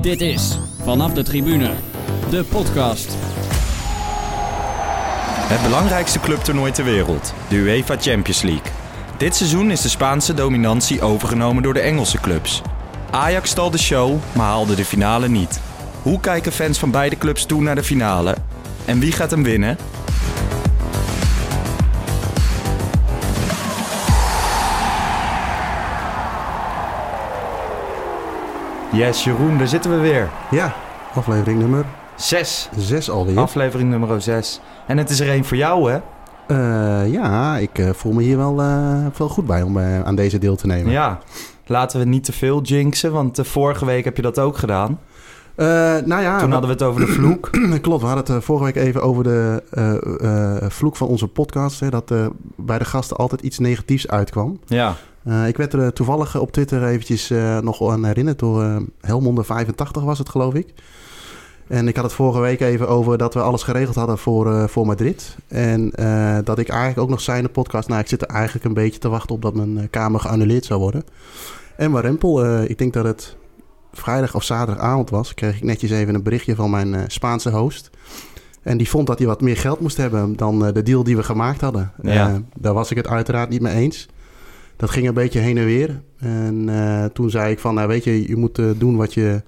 Dit is Vanaf de Tribune, de podcast. Het belangrijkste clubtoernooi ter wereld, de UEFA Champions League. Dit seizoen is de Spaanse dominantie overgenomen door de Engelse clubs. Ajax stal de show, maar haalde de finale niet. Hoe kijken fans van beide clubs toe naar de finale? En wie gaat hem winnen? Yes, Jeroen, daar zitten we weer. Ja, aflevering nummer Zes. 6 alweer. Aflevering nummer 6. En het is er één voor jou, hè? Eh, ja, ik eh, voel me hier wel, eh, wel goed bij om aan deze deel te nemen. Ja. Laten we niet te veel jinxen, want vorige week heb je dat ook gedaan. Eh, nou ja, Toen hadden we het over de vloek. klopt. We hadden het eh, vorige week even over de eh, vloek van onze podcast. Hè, dat bij de gasten altijd iets negatiefs uitkwam. Ja. Ik werd er toevallig op Twitter eventjes nog aan herinnerd door eh Helmonde85 was het geloof ik. En ik had het vorige week even over dat we alles geregeld hadden voor, voor Madrid. En dat ik eigenlijk ook nog zei in de podcast... nou, ik zit er eigenlijk een beetje te wachten op dat mijn kamer geannuleerd zou worden. En maar Rempel, eh, ik denk dat het vrijdag of zaterdagavond was... kreeg ik netjes even een berichtje van mijn eh, Spaanse host... En die vond dat hij wat meer geld moest hebben dan eh, de deal die we gemaakt hadden. Ja. Eh, daar was ik het uiteraard niet mee eens. Dat ging een beetje heen en weer. En toen zei ik van, nou weet je, je moet doen wat je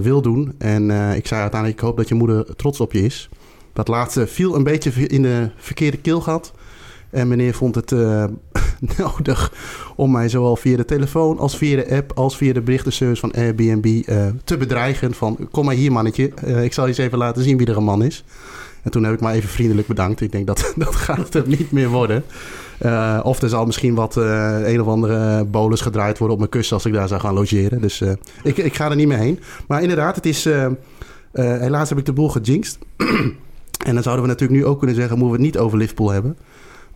wil doen. En ik zei uiteindelijk, ik hoop dat je moeder trots op je is. Dat laatste viel een beetje in de verkeerde keelgat. En meneer vond het eh, nodig om mij zowel via de telefoon als via de app... als via de berichtenservice van Airbnb eh, te bedreigen. Van, kom maar hier mannetje, Eh, ik zal je eens even laten zien wie er een man is. En toen heb ik maar even vriendelijk bedankt. Ik denk dat dat gaat er niet meer worden. Of er zal misschien wat een of andere bolus gedraaid worden op mijn kussen als ik daar zou gaan logeren. Dus ik, ik ga er niet meer heen. Maar inderdaad, het is. helaas heb ik de boel gejinxed. en dan zouden we natuurlijk nu ook kunnen zeggen: moeten we het niet over Liverpool hebben.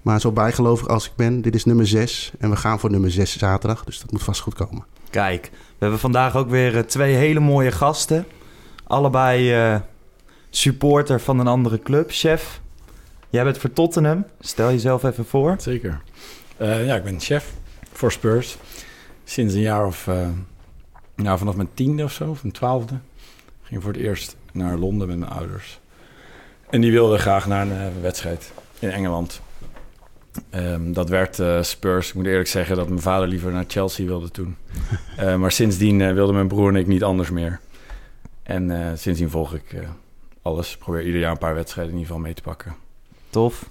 Maar zo bijgelovig als ik ben, dit is nummer 6. En we gaan voor nummer 6 zaterdag. Dus dat moet vast goed komen. Kijk, we hebben vandaag ook weer eh, twee hele mooie gasten. Allebei eh, supporter van een andere club. Chef, jij bent voor Tottenham. Stel jezelf even voor. Zeker. Eh, ja, ik ben chef voor Spurs. Sinds een jaar of... eh, nou, vanaf mijn tiende of zo, of mijn twaalfde. Ging voor het eerst naar Londen met mijn ouders. En die wilden graag naar een wedstrijd in Engeland. Ehm, dat werd eh, Spurs. Ik moet eerlijk zeggen dat mijn vader liever naar Chelsea wilde toen. Eh, maar sindsdien uh, wilden mijn broer en ik niet anders meer. En uh, sindsdien volg ik uh, alles. Probeer ieder jaar een paar wedstrijden in ieder geval mee te pakken. Tof.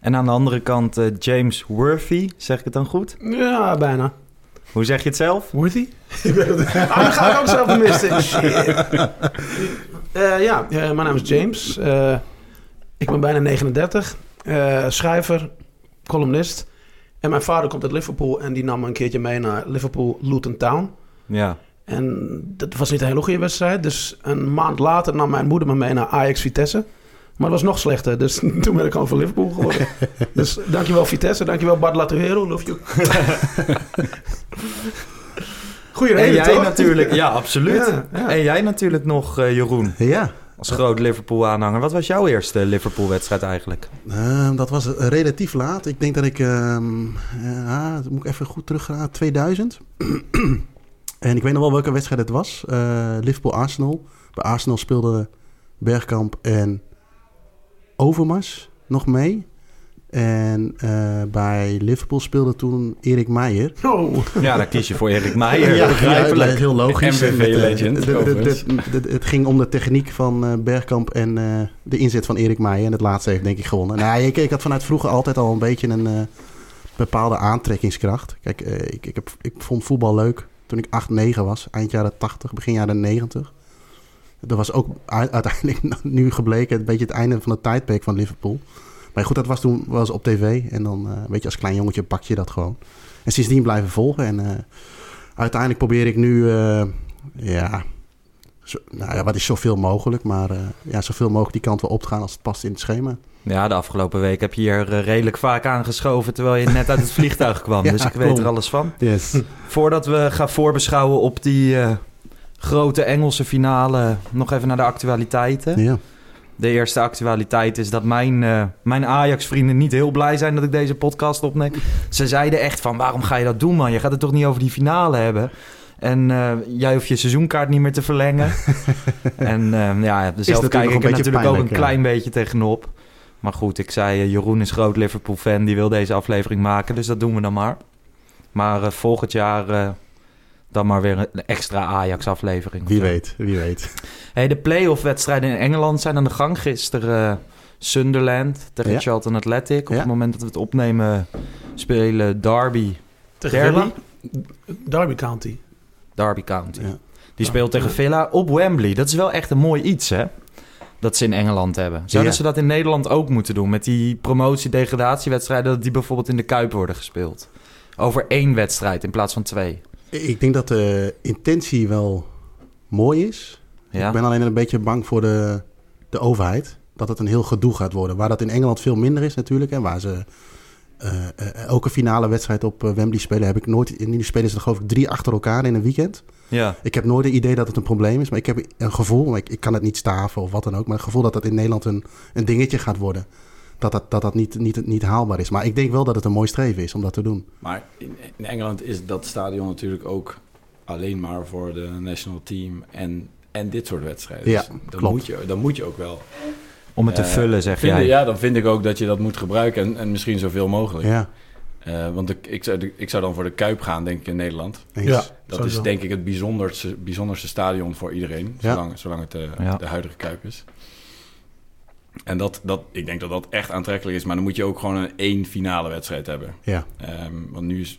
En aan de andere kant uh, James Worthy, zeg ik het dan goed? Ja, bijna. Hoe zeg je het zelf? Worthy? ah, dan ga ik ook zelf missen. uh, ja, uh, mijn naam is James. Uh, ik ben bijna 39. Uh, schrijver, columnist. En mijn vader komt uit Liverpool en die nam me een keertje mee naar Liverpool Luton Town. Ja. En dat was niet een hele goede wedstrijd. Dus een maand later nam mijn moeder me mee naar Ajax Vitesse. Maar dat was nog slechter. Dus toen ben ik gewoon voor Liverpool geworden. dus dankjewel Vitesse. Dankjewel Bart Latuero. Love you. Goeie reden, En jij toch? natuurlijk. Ja, absoluut. Ja, ja. En jij natuurlijk nog, uh, Jeroen. Ja. Als groot Liverpool-aanhanger. Wat was jouw eerste Liverpool-wedstrijd eigenlijk? Uh, dat was relatief laat. Ik denk dat ik... Uh, uh, moet ik even goed teruggaan. 2000. en ik weet nog wel welke wedstrijd het was. Uh, Liverpool-Arsenal. Bij Arsenal speelden Bergkamp en Overmars nog mee. En uh, bij Liverpool speelde toen Erik Meijer. Oh. Ja, dan kies je voor Erik Meijer. ja, begrijpelijk. Ja, heel logisch. MVV-legend. Het ging om de techniek van uh, Bergkamp en uh, de inzet van Erik Meijer. En het laatste heeft denk ik gewonnen. Nou, ik, ik had vanuit vroeger altijd al een beetje een uh, bepaalde aantrekkingskracht. Kijk, ik, ik, heb, ik vond voetbal leuk toen ik 8, 9 was. Eind jaren 80, begin jaren 90. Dat was ook uiteindelijk nu gebleken een beetje het einde van het tijdperk van Liverpool. Maar goed, dat was toen was op tv. En dan, uh, weet je, als klein jongetje pak je dat gewoon. En sindsdien blijven volgen. En uh, uiteindelijk probeer ik nu, uh, ja, zo, nou ja, wat is zoveel mogelijk. Maar ja, zoveel mogelijk die kant wel op te gaan als het past in het schema. Ja, de afgelopen week heb je hier uh, redelijk vaak aangeschoven terwijl je net uit het vliegtuig kwam. ja, dus ik weet er alles van. Yes. Voordat we gaan voorbeschouwen op die uh, grote Engelse finale, nog even naar de actualiteiten. Ja. De eerste actualiteit is dat mijn, uh, mijn Ajax-vrienden niet heel blij zijn dat ik deze podcast opneem. Ze zeiden echt van, waarom ga je dat doen man? Je gaat het toch niet over die finale hebben? En eh, jij hoeft je seizoenkaart niet meer te verlengen. en eh, ja, zelf kijk ik er natuurlijk ook een ja. klein beetje tegenop. Maar goed, ik zei, eh, Jeroen is groot Liverpool-fan. Die wil deze aflevering maken, dus dat doen we dan maar. Maar eh, volgend jaar eh, dan maar weer een extra Ajax-aflevering. Wie weet, wie weet. Hey, de play-off-wedstrijden in Engeland zijn aan de gang. Gisteren eh, Sunderland tegen Ja. Charlton Athletic. Op Ja. het moment dat we het opnemen spelen Derby, Tegen Derby? Villa? Derby County. Derby County. Ja. Die speelt tegen Villa op Wembley. Dat is wel echt een mooi iets, hè? Dat ze in Engeland hebben. Zouden Ja. ze dat in Nederland ook moeten doen? Met die promotie-degradatiewedstrijden... dat die bijvoorbeeld in de Kuip worden gespeeld. Over één wedstrijd in plaats van twee. Ik denk dat de intentie wel mooi is. Ja? Ik ben alleen een beetje bang voor de, de overheid. Dat het een heel gedoe gaat worden. Waar dat in Engeland veel minder is natuurlijk. En waar ze eh, elke finale wedstrijd op eh, Wembley spelen... heb ik nooit... In die spelen ze er geloof ik drie achter elkaar in een weekend. ja. Ik heb nooit het idee dat het een probleem is. Maar ik heb een gevoel, maar ik, ik kan het niet staven of wat dan ook. Maar het gevoel dat dat in Nederland een, een dingetje gaat worden. Dat dat, dat, dat niet, niet, niet haalbaar is. Maar ik denk wel dat het een mooi streven is om dat te doen. Maar in, in Engeland is dat stadion natuurlijk ook alleen maar voor de national team en, en dit soort wedstrijden. Ja, Dus dan, klopt. Moet je, dan moet je ook wel. Om het te eh, vullen, zeg vinden- jij. Ja, dan vind ik ook dat je dat moet gebruiken en, en misschien zoveel mogelijk. Ja, Eh, want ik, ik, zou, ik zou dan voor de Kuip gaan, denk ik, in Nederland. eens. Ja. Dat Sowieso. is denk ik het bijzonderste, bijzonderste stadion voor iedereen, Ja. zolang, zolang het de, Ja. de huidige Kuip is. En dat, dat, ik denk dat dat echt aantrekkelijk is, maar dan moet je ook gewoon een één finale wedstrijd hebben. Ja, Ehm, want nu is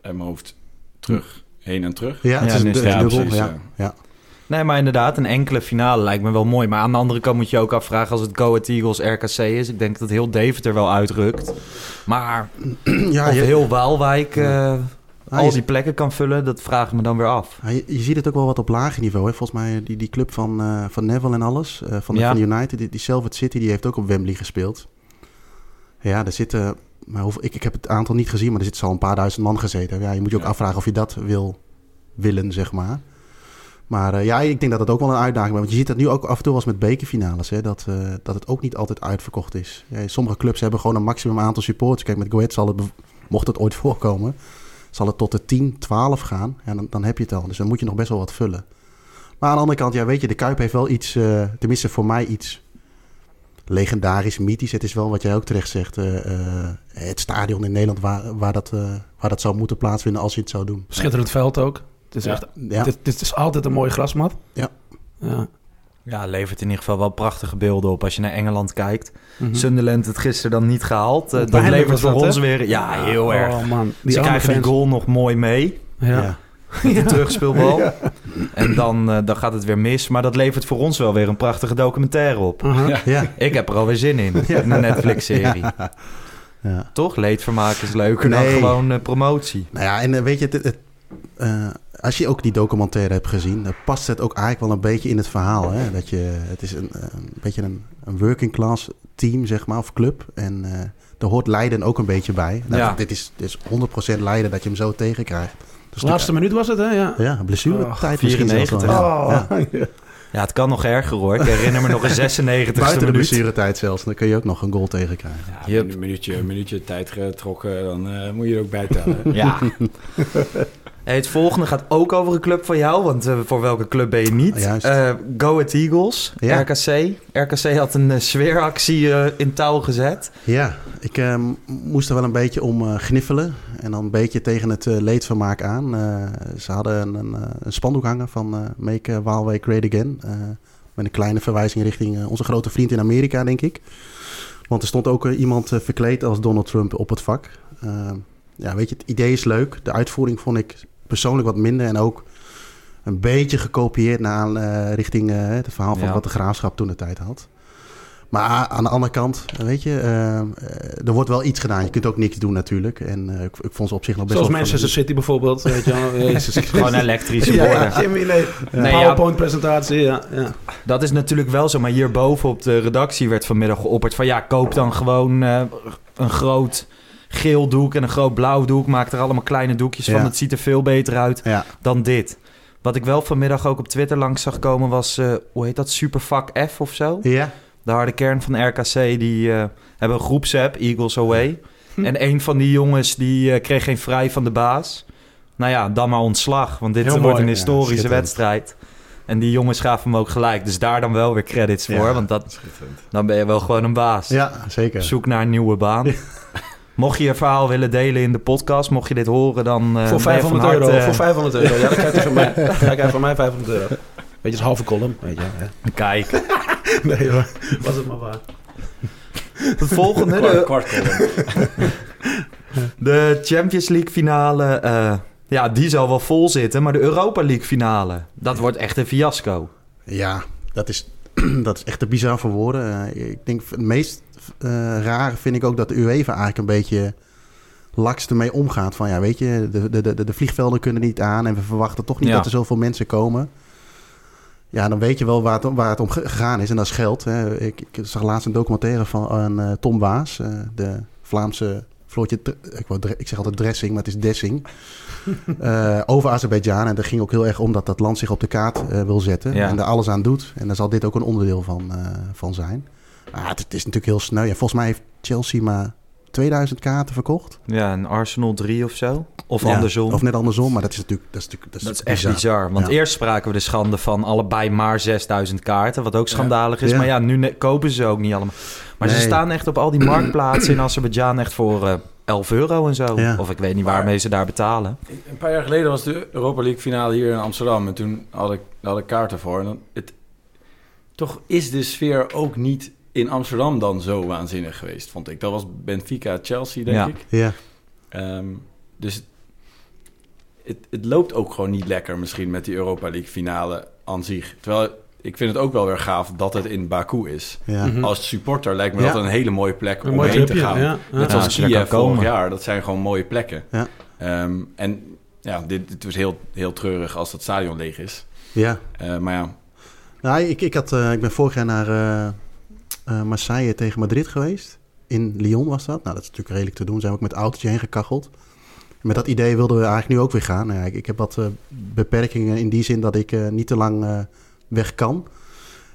uit mijn hoofd terug, heen en terug. ja het Ja, is een ja, dubbel. Ja, ja. ja. Nee, maar inderdaad, een enkele finale lijkt me wel mooi. Maar aan de andere kant moet je ook afvragen... als het Go Ahead Eagles RKC is... ik denk dat heel Deventer wel uitrukt. Maar ja of je, heel Waalwijk eh, Ah, al die plekken kan vullen... dat vraag ik me dan weer af. ja, je, je ziet het ook wel wat op lager niveau. Hè? Volgens mij die, die club van, eh, van Neville en alles. eh, van, de, Ja. van United. Die, die Salford City die heeft ook op Wembley gespeeld. Ja, er zitten... Maar hoeveel, ik, ik heb het aantal niet gezien, maar er zitten al een paar duizend man gezeten. Ja, je moet je ook Ja. afvragen of je dat wil willen, zeg maar. Maar eh, ja, ik denk dat het ook wel een uitdaging is. Want je ziet dat nu ook af en toe als met bekerfinales. Hè, dat, eh, dat het ook niet altijd uitverkocht is. Ja, sommige clubs hebben gewoon een maximum aantal supporters. Kijk, met Go Ahead zal het, mocht het ooit voorkomen... zal het tot de 10, 12 gaan. Ja, dan, dan heb je het al. Dus dan moet je nog best wel wat vullen. Maar aan de andere kant, ja, weet je, de Kuip heeft wel iets... eh, tenminste voor mij iets legendarisch, mythisch. Het is wel wat jij ook terecht zegt. eh, eh, het stadion in Nederland waar, waar, dat, eh, waar dat zou moeten plaatsvinden als je het zou doen. Schitterend veld ook. Het is, Ja. echt, Ja, dit, dit is altijd een mooie grasmat. Ja. ja. Ja, levert in ieder geval wel prachtige beelden op... als je naar Engeland kijkt. Mhm. Sunderland het gisteren dan niet gehaald. Eh, dat levert voor dat, ons weer... Ja, heel erg. Oh man, die Ze krijgen die fans. goal nog mooi mee. Ja. ja. Met de terugspeelbal. En dan, eh, dan gaat het weer mis. Maar dat levert voor ons wel weer een prachtige documentaire op. Ja. ja. Ik heb er alweer zin in. In een Netflix-serie. ja. Toch? Leedvermaak is leuker dan gewoon eh, promotie. Nou ja, en weet je, het, het, als je ook die documentaire hebt gezien, dan past het ook eigenlijk wel een beetje in het verhaal. Hè? Dat je, het is een, eh, een beetje een, een working class team, zeg maar, of club. En eh daar hoort Leiden ook een beetje bij. Nou, Ja. Dit is, dit is 100% Leiden dat je hem zo tegenkrijgt. Dus Laatste minuut was het, hè? Ja. Ja, blessuretijd Oh, misschien zelfs 94. wel. Ja. Oh, Ja. Ja, het kan nog erger hoor. Ik herinner me nog een 96e Buiten de blessuretijd zelfs, dan kun je ook nog een goal tegenkrijgen. Ja, Yep. een minuutje, een minuutje tijd getrokken, dan eh, moet je er ook bij tellen. Ja. Het volgende gaat ook over een club van jou. Want eh, voor welke club ben je niet? Oh. Eh, Go Ahead Eagles, Ja. RKC. RKC had een eh, sfeeractie in touw gezet. Ja, ik moest er wel een beetje om gniffelen. En dan een beetje tegen het leedvermaak aan. Ze hadden een, een, een spandoek hangen van Make Waalwijk Great Again. Met een kleine verwijzing richting onze grote vriend in Amerika, denk ik. Want er stond ook iemand verkleed als Donald Trump op het vak. Ja, weet je, het idee is leuk. De uitvoering vond ik persoonlijk wat minder. En ook een beetje gekopieerd naar eh, richting eh, het verhaal van Ja. wat de graafschap toen de tijd had. Maar aan de andere kant, weet je, eh, er wordt wel iets gedaan. Je kunt ook niks doen natuurlijk. En eh, ik, ik vond ze op zich nog best Zoals wel... Manchester City bijvoorbeeld. Weet je wel. Jezus Gewoon elektrische Ja, borden. Jimmy, nee. Nee, ja. PowerPoint-presentatie, ja. ja. Dat is natuurlijk wel zo. Maar hierboven op de redactie werd vanmiddag geopperd van... ja, koop dan gewoon eh, een groot geel doek en een groot blauw doek. Maak er allemaal kleine doekjes van. Ja. Het ziet er veel beter uit Ja, dan dit. Wat ik wel vanmiddag ook op Twitter langs zag komen was... eh, hoe heet dat? Supervak F of zo? ja, De harde kern van RKC, die eh, hebben een groepsapp, Eagles Away. En een van die jongens die eh, kreeg geen vrij van de baas. nou ja, dan maar ontslag. Want dit Heel wordt mooi. een Ja, historische wedstrijd. En die jongens gaven hem ook gelijk. Dus daar dan wel weer credits Ja. voor. Want dat, dan ben je wel gewoon een baas. Ja, zeker. Zoek naar een nieuwe baan. Mocht je je verhaal willen delen in de podcast, mocht je dit horen, dan eh, voor ben je 500 van euro. Voor 500 euro. Ja, dan krijgt hij van mij, hij van mij 500 euro. Weet je, is halve column. Weet je, hè. Kijk. Nee hoor, was het maar waar. De volgende, Kwart, de, kwart column. de Champions League finale. eh, ja, die zal wel vol zitten. Maar de Europa League finale, dat wordt echt een fiasco. Ja, dat is, dat is echt te bizar voor woorden. Eh, ik denk het meest rare vind ik ook dat de UEFA eigenlijk een beetje laks ermee omgaat. Van ja, weet je, de, de, de, de vliegvelden kunnen niet aan en we verwachten toch niet Ja. dat er zoveel mensen komen. Ja, dan weet je wel waar het, om- waar het om ge- gegaan is en dat is geld. Hè. Ik, ik zag laatst een documentaire van aan, eh, Tom Waas, eh, de Vlaamse Floortje, ik, ik zeg altijd dressing, maar het is dessing. Eh, over Azerbeidzjan. En daar ging ook heel erg om dat dat land zich op de kaart eh, wil zetten. Ja. En daar alles aan doet. En daar zal dit ook een onderdeel van, eh, van zijn. Maar het, het is natuurlijk heel sneu. Ja, volgens mij heeft Chelsea maar 2000 kaarten verkocht. Ja, een Arsenal 3 of zo. Of Ja, andersom. Of net andersom. Maar dat is natuurlijk... Dat is, natuurlijk, dat is, Dat is echt bizar. Want Ja. eerst spraken we de schande van allebei maar 6000 kaarten. Wat ook schandalig is. Ja. Maar ja, nu kopen ze ook niet allemaal. Maar ze staan echt op al die marktplaatsen in Azerbeidzjan echt voor eh 11 euro en zo. Ja. Of ik weet niet Maar- waarmee ze daar betalen. Een paar jaar geleden was de Europa League finale hier in Amsterdam. En toen had ik, had ik kaarten voor. En dan, het, toch is de sfeer ook niet in Amsterdam dan zo waanzinnig geweest, vond ik. Dat was Benfica-Chelsea, denk Ja. ik. Ja, Ehm, dus het, het loopt ook gewoon niet lekker misschien met die Europa League finale aan zich. Terwijl ik vind het ook wel weer gaaf dat het in Baku is. ja. Mhm. Als supporter lijkt me Ja. dat een hele mooie plek Een om mooi heen te gaan. ja. ja. Net Ja, zoals als je daar Kiev vorig komen. jaar. Dat zijn gewoon mooie plekken. Ja. Ehm, en ja, dit, het was heel, heel treurig als dat stadion leeg is. ja. Eh, maar ja, Nou, ik, ik, had, eh, ik ben vorig jaar naar eh, eh, Marseille tegen Madrid geweest. In Lyon was dat. Nou, dat is natuurlijk redelijk te doen. Zijn we ook met autootje heen gekacheld. Met dat idee wilden we eigenlijk nu ook weer gaan. Nou ja, ik, ik heb wat eh, beperkingen in die zin dat ik eh, niet te lang weg kan.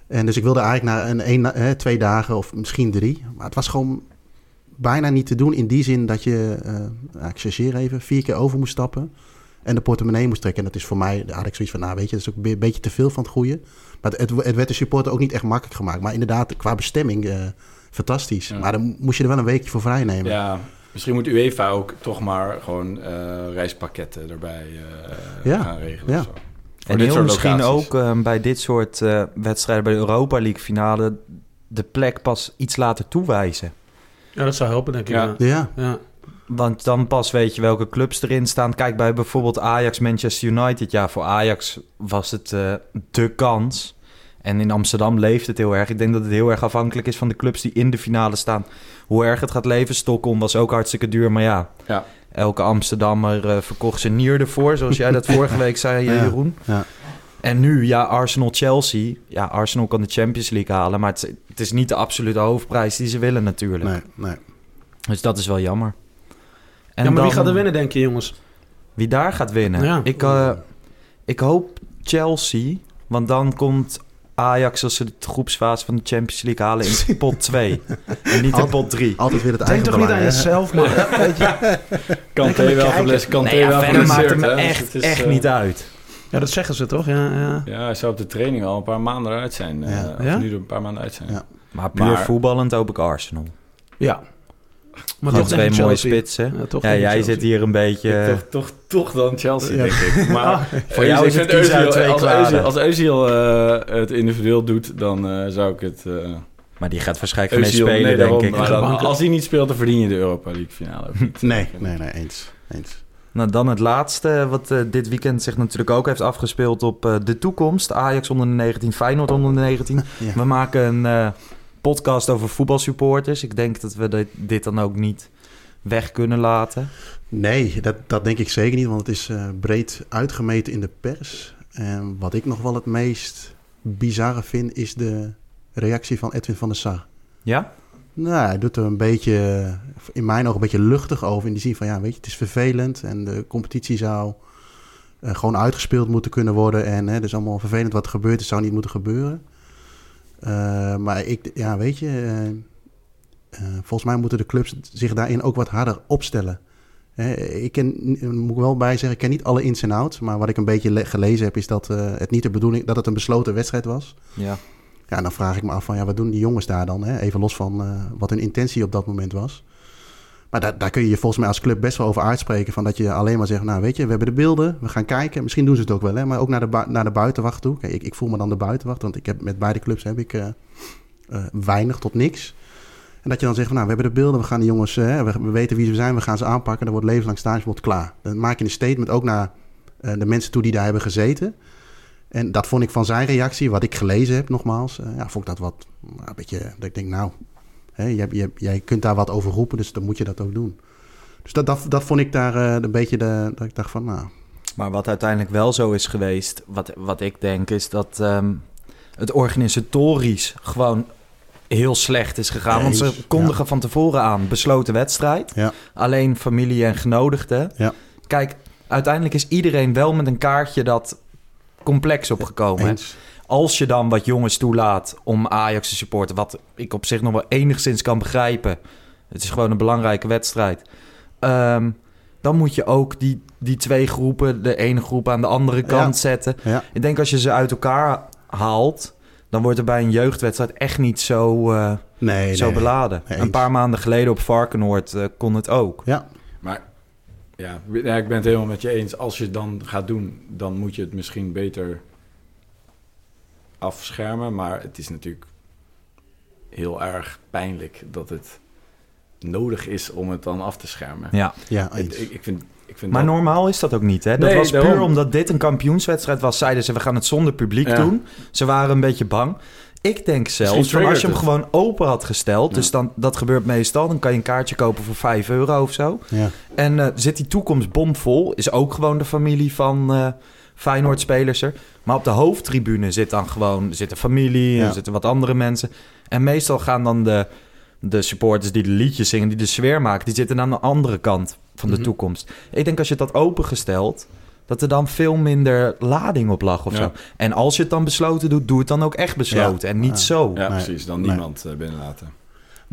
En dus ik wilde eigenlijk naar een, een, twee dagen of misschien drie. Maar het was gewoon bijna niet te doen in die zin dat je, ik chargeer even, vier keer over moest stappen. En de portemonnee moest trekken. En dat is voor mij, had ik zoiets van, nou weet je, dat is ook een beetje te veel van het goede. Maar het, het werd de supporter ook niet echt makkelijk gemaakt. Maar inderdaad, qua bestemming, eh, fantastisch. Ja. Maar dan moest je er wel een weekje voor vrij nemen. ja, misschien moet UEFA ook toch maar gewoon eh, reispakketten erbij eh, Ja, gaan regelen. ja. of zo. En heel misschien locaties. ook eh, bij dit soort eh, wedstrijden, bij de Europa League finale, de plek pas iets later toewijzen. Ja, dat zou helpen, denk ik. Ja. Ja. Want dan pas weet je welke clubs erin staan. Kijk bij bijvoorbeeld Ajax, Manchester United. Ja, voor Ajax was het eh de kans. En in Amsterdam leeft het heel erg. Ik denk dat het heel erg afhankelijk is van de clubs die in de finale staan. Hoe erg het gaat leven. Stockholm was ook hartstikke duur. Maar ja, Ja. elke Amsterdammer eh, verkocht zijn nier ervoor. Zoals jij dat vorige week zei, Ja. Jeroen. ja. En nu, ja, Arsenal-Chelsea. Ja, Arsenal kan de Champions League halen. Maar het, het is niet de absolute hoofdprijs die ze willen natuurlijk. Nee, nee. Dus dat is wel jammer. En ja, maar wie dan- gaat er winnen, denk je, jongens? Wie daar gaat winnen? Ja. Ik, eh, ik hoop Chelsea. Want dan komt Ajax als ze de groepsfase van de Champions League halen in pot 2. en niet in pot 3. Altijd weer het Denk eigen toch niet aan jezelf, man. Ja, weet je. Kanté Lekker wel geblesseerd. Kanté Nee, ja, wel maakt het me hè. Dus echt, het is, echt eh, niet uit. ja, dat zeggen ze toch? Ja, ja. Ja, hij zou op de training al een paar maanden eruit zijn. eh, Ja. Of Ja? nu er een paar maanden uit zijn. Ja. Maar puur Maar- voetballend hoop ik Arsenal. ja. Maar toch twee mooie spitsen. Ja, toch Ja, denk ik jij Chelsea. zit hier een beetje... Toch, toch, toch dan Chelsea, Ja. denk ik. Maar Voor jou is het Özil- twee als. Özil- Als Özil eh, het individueel doet, dan eh, zou ik het... eh Maar die gaat waarschijnlijk geen Özil- spelen, nee, denk daarom. ik. Maar dan- Gebanken. als hij niet speelt, dan verdien je de Europa League finale ook niet. Nee, nee, nee, eens. eens. Nou, dan het laatste, wat eh, dit weekend zich natuurlijk ook heeft afgespeeld op eh, de toekomst. Ajax onder de 19, Feyenoord onder de 19. Ja. We maken een eh, podcast over voetbalsupporters. Ik denk dat we dit, dit dan ook niet weg kunnen laten. Nee, dat, dat denk ik zeker niet, want het is eh, breed uitgemeten in de pers. En wat ik nog wel het meest bizarre vind, is de reactie van Edwin van der Sar. Ja? Nou, hij doet er een beetje, eh, in mijn ogen, een beetje luchtig over. In die zin van, ja, weet je, het is vervelend en de competitie zou eh, gewoon uitgespeeld moeten kunnen worden. En hè, het is allemaal vervelend wat er gebeurt, het zou niet moeten gebeuren. Eh, maar ik, ja, weet je, eh, eh, volgens mij moeten de clubs zich daarin ook wat harder opstellen. Ik ken, moet ik wel bij zeggen, ik ken niet alle ins en outs. Maar wat ik een beetje le- gelezen heb, is dat het niet de bedoeling dat het een besloten wedstrijd was. Ja. Ja, en dan vraag ik me af van, ja, wat doen die jongens daar dan? Hè? Even los van wat hun intentie op dat moment was. Maar daar, daar kun je je volgens mij als club best wel over uitspreken. Van dat je alleen maar zegt, nou weet je, we hebben de beelden, we gaan kijken. Misschien doen ze het ook wel, hè? maar ook naar de, naar de buitenwacht toe. Kijk, ik, ik voel me dan de buitenwacht, want ik heb, met beide clubs heb ik eh, eh, weinig tot niks. En dat je dan zegt, van, nou, we hebben de beelden, we gaan die jongens, eh, we, we weten wie ze zijn, we gaan ze aanpakken. Dan wordt levenslang stageverbod klaar. Dan maak je een statement ook naar de mensen toe die daar hebben gezeten. En dat vond ik van zijn reactie, wat ik gelezen heb nogmaals, ja, vond ik dat wat nou, een beetje, dat ik denk, nou, hè, jij, jij, jij kunt daar wat over roepen, dus dan moet je dat ook doen. Dus dat, dat, dat vond ik daar eh, een beetje de, dat ik dacht van, nou, Maar wat uiteindelijk wel zo is geweest, wat, wat ik denk, is dat ehm, het organisatorisch gewoon heel slecht is gegaan. Want ze kondigen van tevoren aan besloten wedstrijd. Ja. Alleen familie en genodigden. Ja. Kijk, uiteindelijk is iedereen wel met een kaartje dat complex opgekomen. eens. Als je dan wat jongens toelaat om Ajax te supporten, wat ik op zich nog wel enigszins kan begrijpen. Het is gewoon een belangrijke wedstrijd. Ehm, dan moet je ook die, die twee groepen, de ene groep aan de andere kant Ja. zetten. Ja, Ik denk als je ze uit elkaar haalt, dan wordt er bij een jeugdwedstrijd echt niet zo, eh, nee, zo nee. beladen. Nee, een paar maanden geleden op Varkenoord eh, kon het ook. Ja, Maar ja, ja, ik ben het helemaal met je eens. Als je het dan gaat doen, dan moet je het misschien beter afschermen. Maar het is natuurlijk heel erg pijnlijk dat het nodig is om het dan af te schermen. Ja. ja, Ik, ik, vind, ik vind Maar dat- normaal is dat ook niet. Hè? Dat Nee, was puur daarom. omdat dit een kampioenswedstrijd was. Zeiden ze, we gaan het zonder publiek Ja. doen. Ze waren een beetje bang. Ik denk zelfs, van als je hem gewoon open had gesteld... Ja. dus dan, dat gebeurt meestal, dan kan je een kaartje kopen voor 5 euro of zo. ja. En eh, zit die toekomst bomvol, is ook gewoon de familie van eh Feyenoord-spelers er. Maar op de hoofdtribune zit dan gewoon zit de familie, Ja. er zitten wat andere mensen. En meestal gaan dan de, de supporters die de liedjes zingen, die de sfeer maken... die zitten aan de andere kant van de Mhm. toekomst. Ik denk als je dat opengesteld, dat er dan veel minder lading op lag of Ja. zo. En als je het dan besloten doet, doe het dan ook echt besloten. En niet Ja. zo. Ja, Nee, precies. Dan nee. niemand eh, binnenlaten.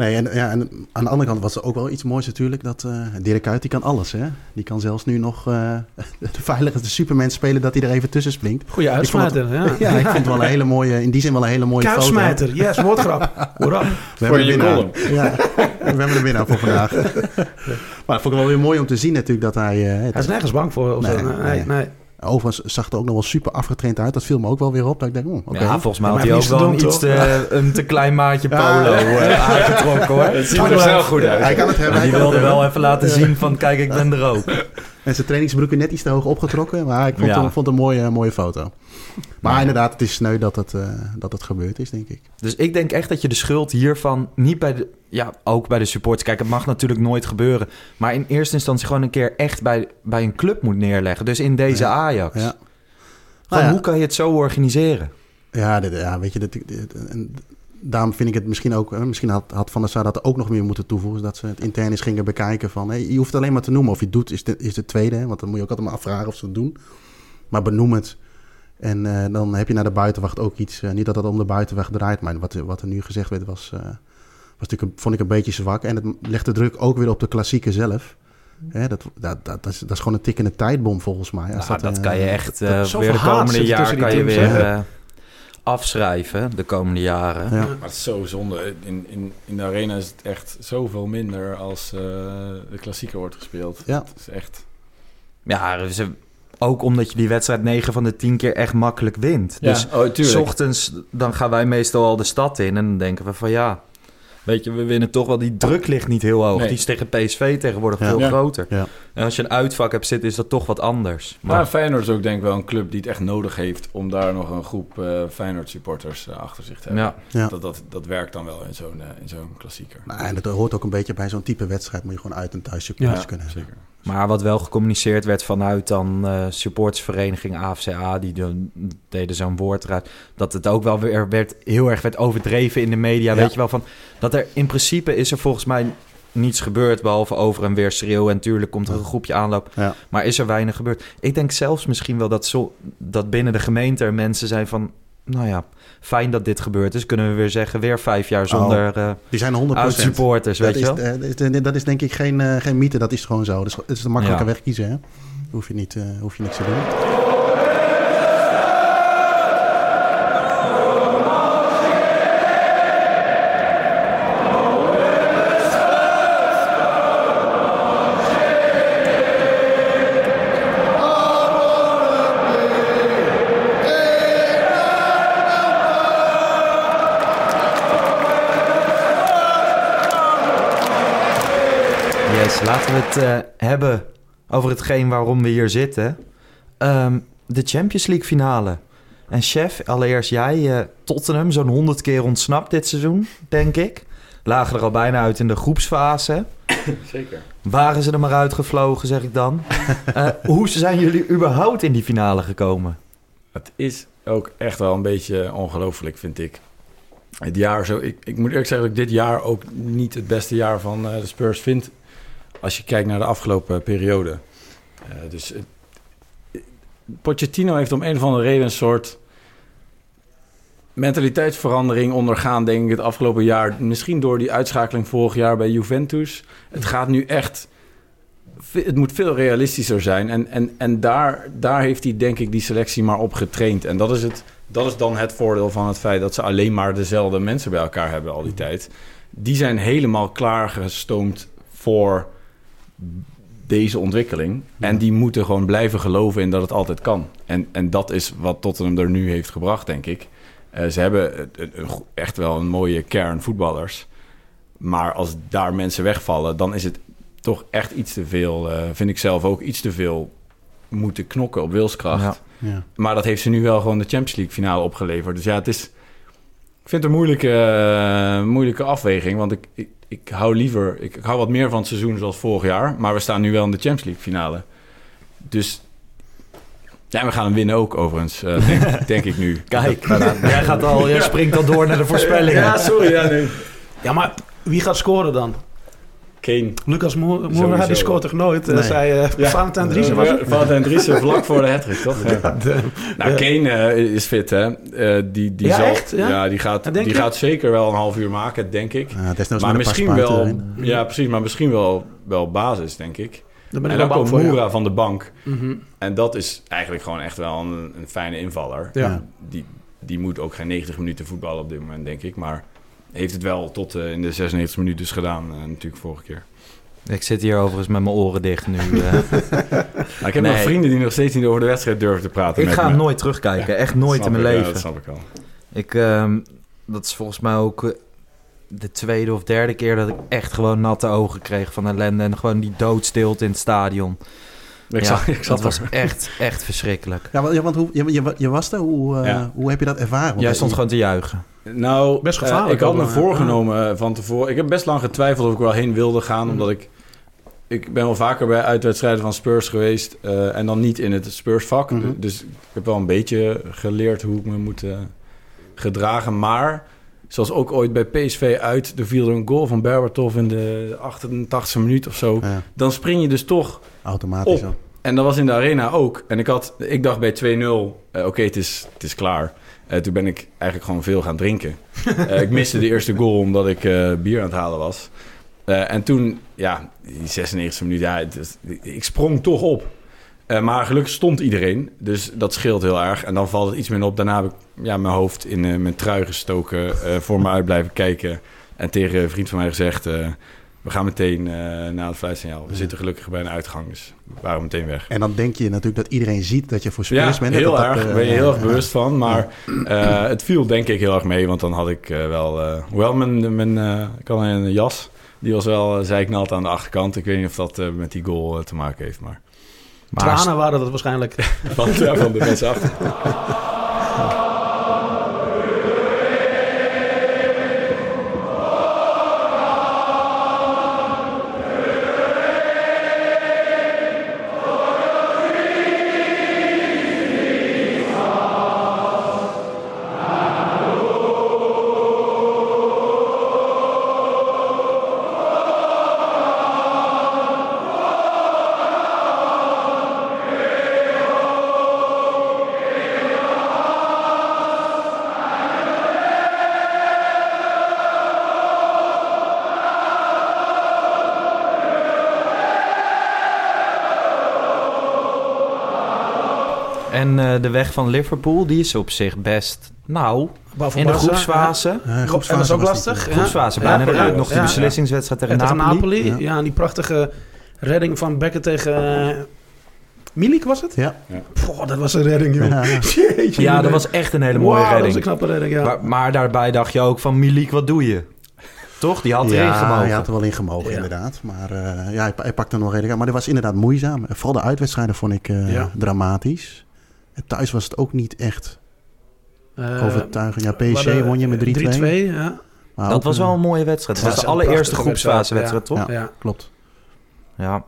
Nee, en, ja, en aan de andere kant was er ook wel iets moois natuurlijk. Dat eh Dirk Kuyt, die kan alles, hè. Die kan zelfs nu nog eh de veiligste Superman spelen, dat hij er even tussen springt. Goeie Ik uitsmijter, ja. Ja, ik vond het wel een hele mooie, in die zin wel een hele mooie foto. Kuifsmijter, yes, woordgrap. Hoera. We Voor hebben je de. Ja, we hebben de winnaar voor vandaag. maar ik vond het wel weer mooi om te zien natuurlijk dat hij... eh, het- Hij is nergens bang voor. Of Nee, zo. nee, nee. nee. Overigens zag het er ook nog wel super afgetraind uit. Dat viel me ook wel weer op. Dat ik denk, oh, oké. Ja, volgens mij Maar had hij ook wel een iets te te, een te klein maatje polo eh, aangetrokken hoor. Het ziet er snel goed uit. Hij kan het hebben. Maar hij wilde wel even laten zien van kijk, ik ben er ook. En zijn trainingsbroeken net iets te hoog opgetrokken. Maar ik vond, Ja. het, vond een mooie, mooie foto. Maar inderdaad, het is sneu dat het, eh, dat het gebeurd is, denk ik. Dus ik denk echt dat je de schuld hiervan niet bij de... Ja, ook bij de supporters. Kijk, het mag natuurlijk nooit gebeuren. Maar in eerste instantie gewoon een keer echt bij, bij een club moet neerleggen. Dus in deze Ja. Ajax. Ja, Van, Nou hoe kan je het zo organiseren? ja, dit, ja weet je, dit, dit- daarom vind ik het misschien ook... eh, Misschien had, had Van der Sar dat ook nog meer moeten toevoegen. Dat ze het intern eens gingen bekijken van... Hey, je hoeft alleen maar te noemen of je het doet, is de, is de tweede. hè, Want dan moet je ook altijd maar afvragen of ze het doen. Maar benoem het. En eh, dan heb je naar de buitenwacht ook iets. eh, niet dat het om de buitenwacht draait, maar wat, wat er nu gezegd werd was, eh, was natuurlijk een- vond ik een beetje zwak. En het legt de druk ook weer op de klassieke zelf. Hè, dat, dat, dat, dat, is, dat is gewoon een tikkende tijdbom volgens mij. Als Nou, dat, eh, kan je echt zoveel weer de komende jaar tussen die kan je weer eh, afschrijven. De komende jaren. Ja. Maar het is zo zonde. In, in, in de arena is het echt zoveel minder als eh, de klassieker wordt gespeeld. Ja. Het is echt... Ja, ze, ook omdat je die wedstrijd 9 van de 10 keer echt makkelijk wint. Dus oh, S ochtends, dan gaan wij meestal al de stad in en dan denken we van ja, weet je, we winnen toch wel. Die druk ligt niet heel hoog. Nee. Die is tegen PSV tegenwoordig Ja. veel Ja. groter. Ja. En als je een uitvak hebt zitten, is dat toch wat anders. Maar Feyenoord is ook denk ik wel een club die het echt nodig heeft... om daar nog een groep eh Feyenoord supporters eh, achter zich te hebben. ja, Ja. Dat, dat, dat werkt dan wel in zo'n eh, in zo'n klassieker. Nou, en dat hoort ook een beetje bij zo'n type wedstrijd. Moet je gewoon uit en thuis supporters Ja, kunnen hebben. zeker. Maar wat wel gecommuniceerd werd vanuit dan eh supportersvereniging AFCA, die deden zo'n woord eruit, dat het ook wel weer werd, heel erg werd overdreven in de media. Ja. Weet je wel, van dat er in principe is er volgens mij niets gebeurd, behalve over en weer schreeuwen. En tuurlijk komt er een groepje aanloop. Ja. Maar is er weinig gebeurd? Ik denk zelfs misschien wel dat, zo, dat binnen de gemeente er mensen zijn van... nou ja, fijn dat dit gebeurd is. Kunnen we weer zeggen, weer vijf jaar zonder uh, Die zijn 100%. supporters, weet dat je is, wel? Dat is denk ik geen, uh, geen mythe, dat is gewoon zo. Dat is, het is een makkelijke ja. weg kiezen, hè? Hoef je, niet, hoef je niks te doen. Het uh, hebben over hetgeen waarom we hier zitten. Um, de Champions League finale. En chef, allereerst jij, uh, Tottenham, zo'n 100 keer ontsnapt dit seizoen, denk ik. Lagen er al bijna uit in de groepsfase. Zeker. Waren ze er maar uitgevlogen, zeg ik dan. uh, hoe zijn jullie überhaupt in die finale gekomen? Het is ook echt wel een beetje ongelooflijk, vind ik. Het jaar zo. Ik, ik moet eerlijk zeggen dat ik dit jaar ook niet het beste jaar van de Spurs vind als je kijkt naar de afgelopen periode. Uh, dus uh, Pochettino heeft om een of andere reden een soort mentaliteitsverandering ondergaan, denk ik, het afgelopen jaar. Misschien door die uitschakeling vorig jaar bij Juventus. Het gaat nu echt. Het moet veel realistischer zijn. En, en, en daar, daar heeft hij, denk ik, die selectie maar op getraind. En dat is, het, dat is dan het voordeel van het feit dat ze alleen maar dezelfde mensen bij elkaar hebben al die tijd. Die zijn helemaal klaargestoomd voor deze ontwikkeling. En die moeten gewoon blijven geloven in dat het altijd kan. En, en dat is wat Tottenham er nu heeft gebracht, denk ik. Uh, ze hebben echt wel een mooie kern voetballers. Maar als daar mensen wegvallen, dan is het toch echt iets te veel, uh, vind ik zelf ook, iets te veel moeten knokken op wilskracht. Ja. Ja. Maar dat heeft ze nu wel gewoon de Champions League finale opgeleverd. Dus ja, het is... Ik vind het een moeilijke, uh, moeilijke afweging. Want ik, ik, ik hou liever, ik, ik, hou wat meer van het seizoen zoals vorig jaar. Maar we staan nu wel in de Champions League finale. Dus ja, we gaan hem winnen ook overigens, uh, denk, denk, ik nu. Kijk, jij, gaat al, jij springt al door naar de voorspellingen. Ja, sorry. Ja, nee. ja, maar wie gaat scoren dan? Kane. Lucas Moura, die scoort toch nooit? Nee. zei uh, ja. Valentijn Driessen was het? Valentijn Driessen vlak voor de hattrick, toch? Ja. Nou, Kane uh, is fit, hè? Uh, die, die, ja, zal, echt? Ja? ja? die, gaat, die gaat zeker wel een half uur maken, denk ik. maar misschien wel... Ja, precies. Maar misschien wel, wel basis, denk ik. Dan ben ik en dan komt Moura van de bank. Mm -hmm. En dat is eigenlijk gewoon echt wel een, een fijne invaller. Ja. Die, die moet ook geen 90 minuten voetballen op dit moment, denk ik. Maar heeft het wel tot uh, in de 96 minuten dus gedaan, uh, natuurlijk vorige keer. Ik zit hier overigens met mijn oren dicht nu. Uh. nou, ik heb nee. nog vrienden die nog steeds niet over de wedstrijd durven te praten. Ik met ga me. nooit terugkijken. Ja, Echt nooit in mijn ik, leven. Ja, dat snap ik al. Ik, uh, dat is volgens mij ook de tweede of derde keer dat ik echt gewoon natte ogen kreeg van ellende. En gewoon die doodstilte in het stadion. Ik ja, zag, ik dat was echt, echt verschrikkelijk. Ja, want, ja, want hoe, je, je, je was er. Hoe, uh, ja. hoe heb je dat ervaren? Want Jij stond gewoon te juichen. Nou, best gevaarlijk. Uh, ik had me maar, voorgenomen uh, van tevoren. Ik heb best lang getwijfeld of ik wel heen wilde gaan, mm. omdat ik ik ben wel vaker bij uitwedstrijden van Spurs geweest uh, en dan niet in het Spurs-vak. Mhm. Dus ik heb wel een beetje geleerd hoe ik me moet uh, gedragen. Maar zoals ook ooit bij PSV uit, er viel er een goal van Berbatov in de 88e minuut of zo. Ja. Dan spring je dus toch Automatisch op. En dat was in de arena ook. En ik, had, ik dacht bij 2-0, uh, oké, okay, het, is, het is klaar. Uh, toen ben ik eigenlijk gewoon veel gaan drinken. uh, ik miste de eerste goal omdat ik bier aan het halen was. En toen, ja, die 96 minuten, ja, het, ik sprong toch op. Maar gelukkig stond iedereen, dus dat scheelt heel erg. En dan valt het iets minder op. Daarna heb ik ja, mijn hoofd in mijn trui gestoken, voor me uit blijven kijken. En tegen een vriend van mij gezegd, we gaan meteen na het fluitsignaal. We ja. zitten gelukkig bij een uitgang, dus we waren meteen weg. En dan denk je natuurlijk dat iedereen ziet dat je voor Spurs ja, bent. heel dat erg. Dat, ben je heel erg bewust van. Maar het viel denk ik heel erg mee, want dan had ik wel... hoewel mijn, mijn ik had een jas... Die was wel zeiknald aan de achterkant. Ik weet niet of dat uh, met die goal uh, te maken heeft, maar... maar Tranen waren dat waarschijnlijk. van, ja, van de mensen achter. de weg van Liverpool, die is op zich best... Nou, in de groepsfase... Eh, Ja. groepsfase En dat is ook lastig. Ja. Groepsfase bijna. Ja, je nog die ja. beslissingswedstrijd tegen En tegen Napoli. Napoli. Ja. En die prachtige redding van Becker tegen eh, Milik was het? Ja. Poh, dat was een redding, joh. Ja, ja. Jeetje, Ja, dat was echt een hele mooie Wauw, dat was redding. een knappe redding, ja. Maar, maar daarbij dacht je ook van Milik, wat doe je? Toch? Die had erin Ja, gemogen. hij had er wel in gemogen, Ja. inderdaad. Maar eh, ja, hij, hij pakte nog redelijk aan. Maar dit was inderdaad moeizaam. Vooral de uitwedstrijden vond ik eh, Ja. dramatisch. En thuis was het ook niet echt Eh, overtuigend. Ja, PSG won je met 3-2. 3-2, ja. Maar dat ook, was eh, wel een mooie wedstrijd. Ja, was de dat allereerste groepsfasewedstrijd, toch? Ja. Ja. Klopt. Ja.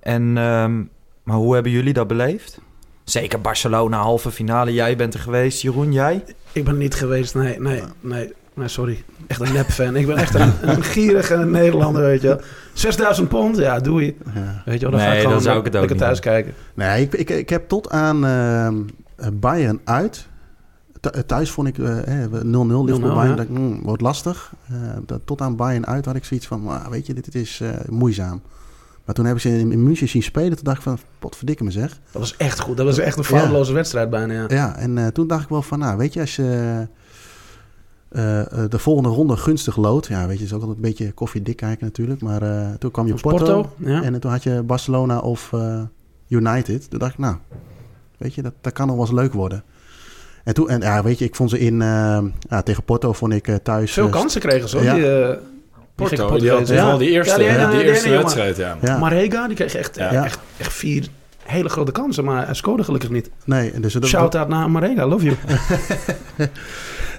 En, ehm, maar hoe hebben jullie dat beleefd? Zeker Barcelona, halve finale. Jij bent er geweest, Jeroen, jij? Ik ben niet geweest, nee, nee, nee. Nee, sorry. Echt een nep-fan. Ik ben echt een, een gierige Nederlander, weet je wel. 6000 pond, ja, doe je. Ja. Weet je wel, dan ga Nee, ik gewoon zou ik het ook lekker niet thuis kijken. Nee, ik, ik, ik heb tot aan ehm, Bayern uit. Thu- Thuis vond ik eh, eh, 0-0. Liverpool 0-0, Bayern. ja. ik, hmm, wordt lastig. Eh, dat- tot aan Bayern uit had ik zoiets van, "Ah, weet je, dit, dit is eh, moeizaam. Maar toen heb ik ze in, in München zien spelen. Toen dacht ik van, potverdikke me zeg. Dat was echt goed. Dat was echt een foutloze wedstrijd bijna, ja. Ja, en eh, toen dacht ik wel van, nou, weet je, als je eh, eh, de volgende ronde gunstig loodt. Ja, weet je, is ook altijd een beetje koffiedik kijken natuurlijk. Maar eh, toen kwam je Of Porto. Porto, ja. En toen had je Barcelona of eh, United. Toen dacht ik, nou, weet je, dat, dat kan nog wel eens leuk worden. En toen, en ja, weet je, ik vond ze in, ja, tegen Porto vond ik eh, thuis... Veel kansen kregen ze, hoor. Ja. Die, Porto, die had die eerste, Ja, die ene- die die eerste wedstrijd, ja. Ja, Marega, die kreeg echt, Ja. echt, echt vier hele grote kansen, maar hij scoorde gelukkig niet. nee, dus, dat, Shout-out naar Marega, love you.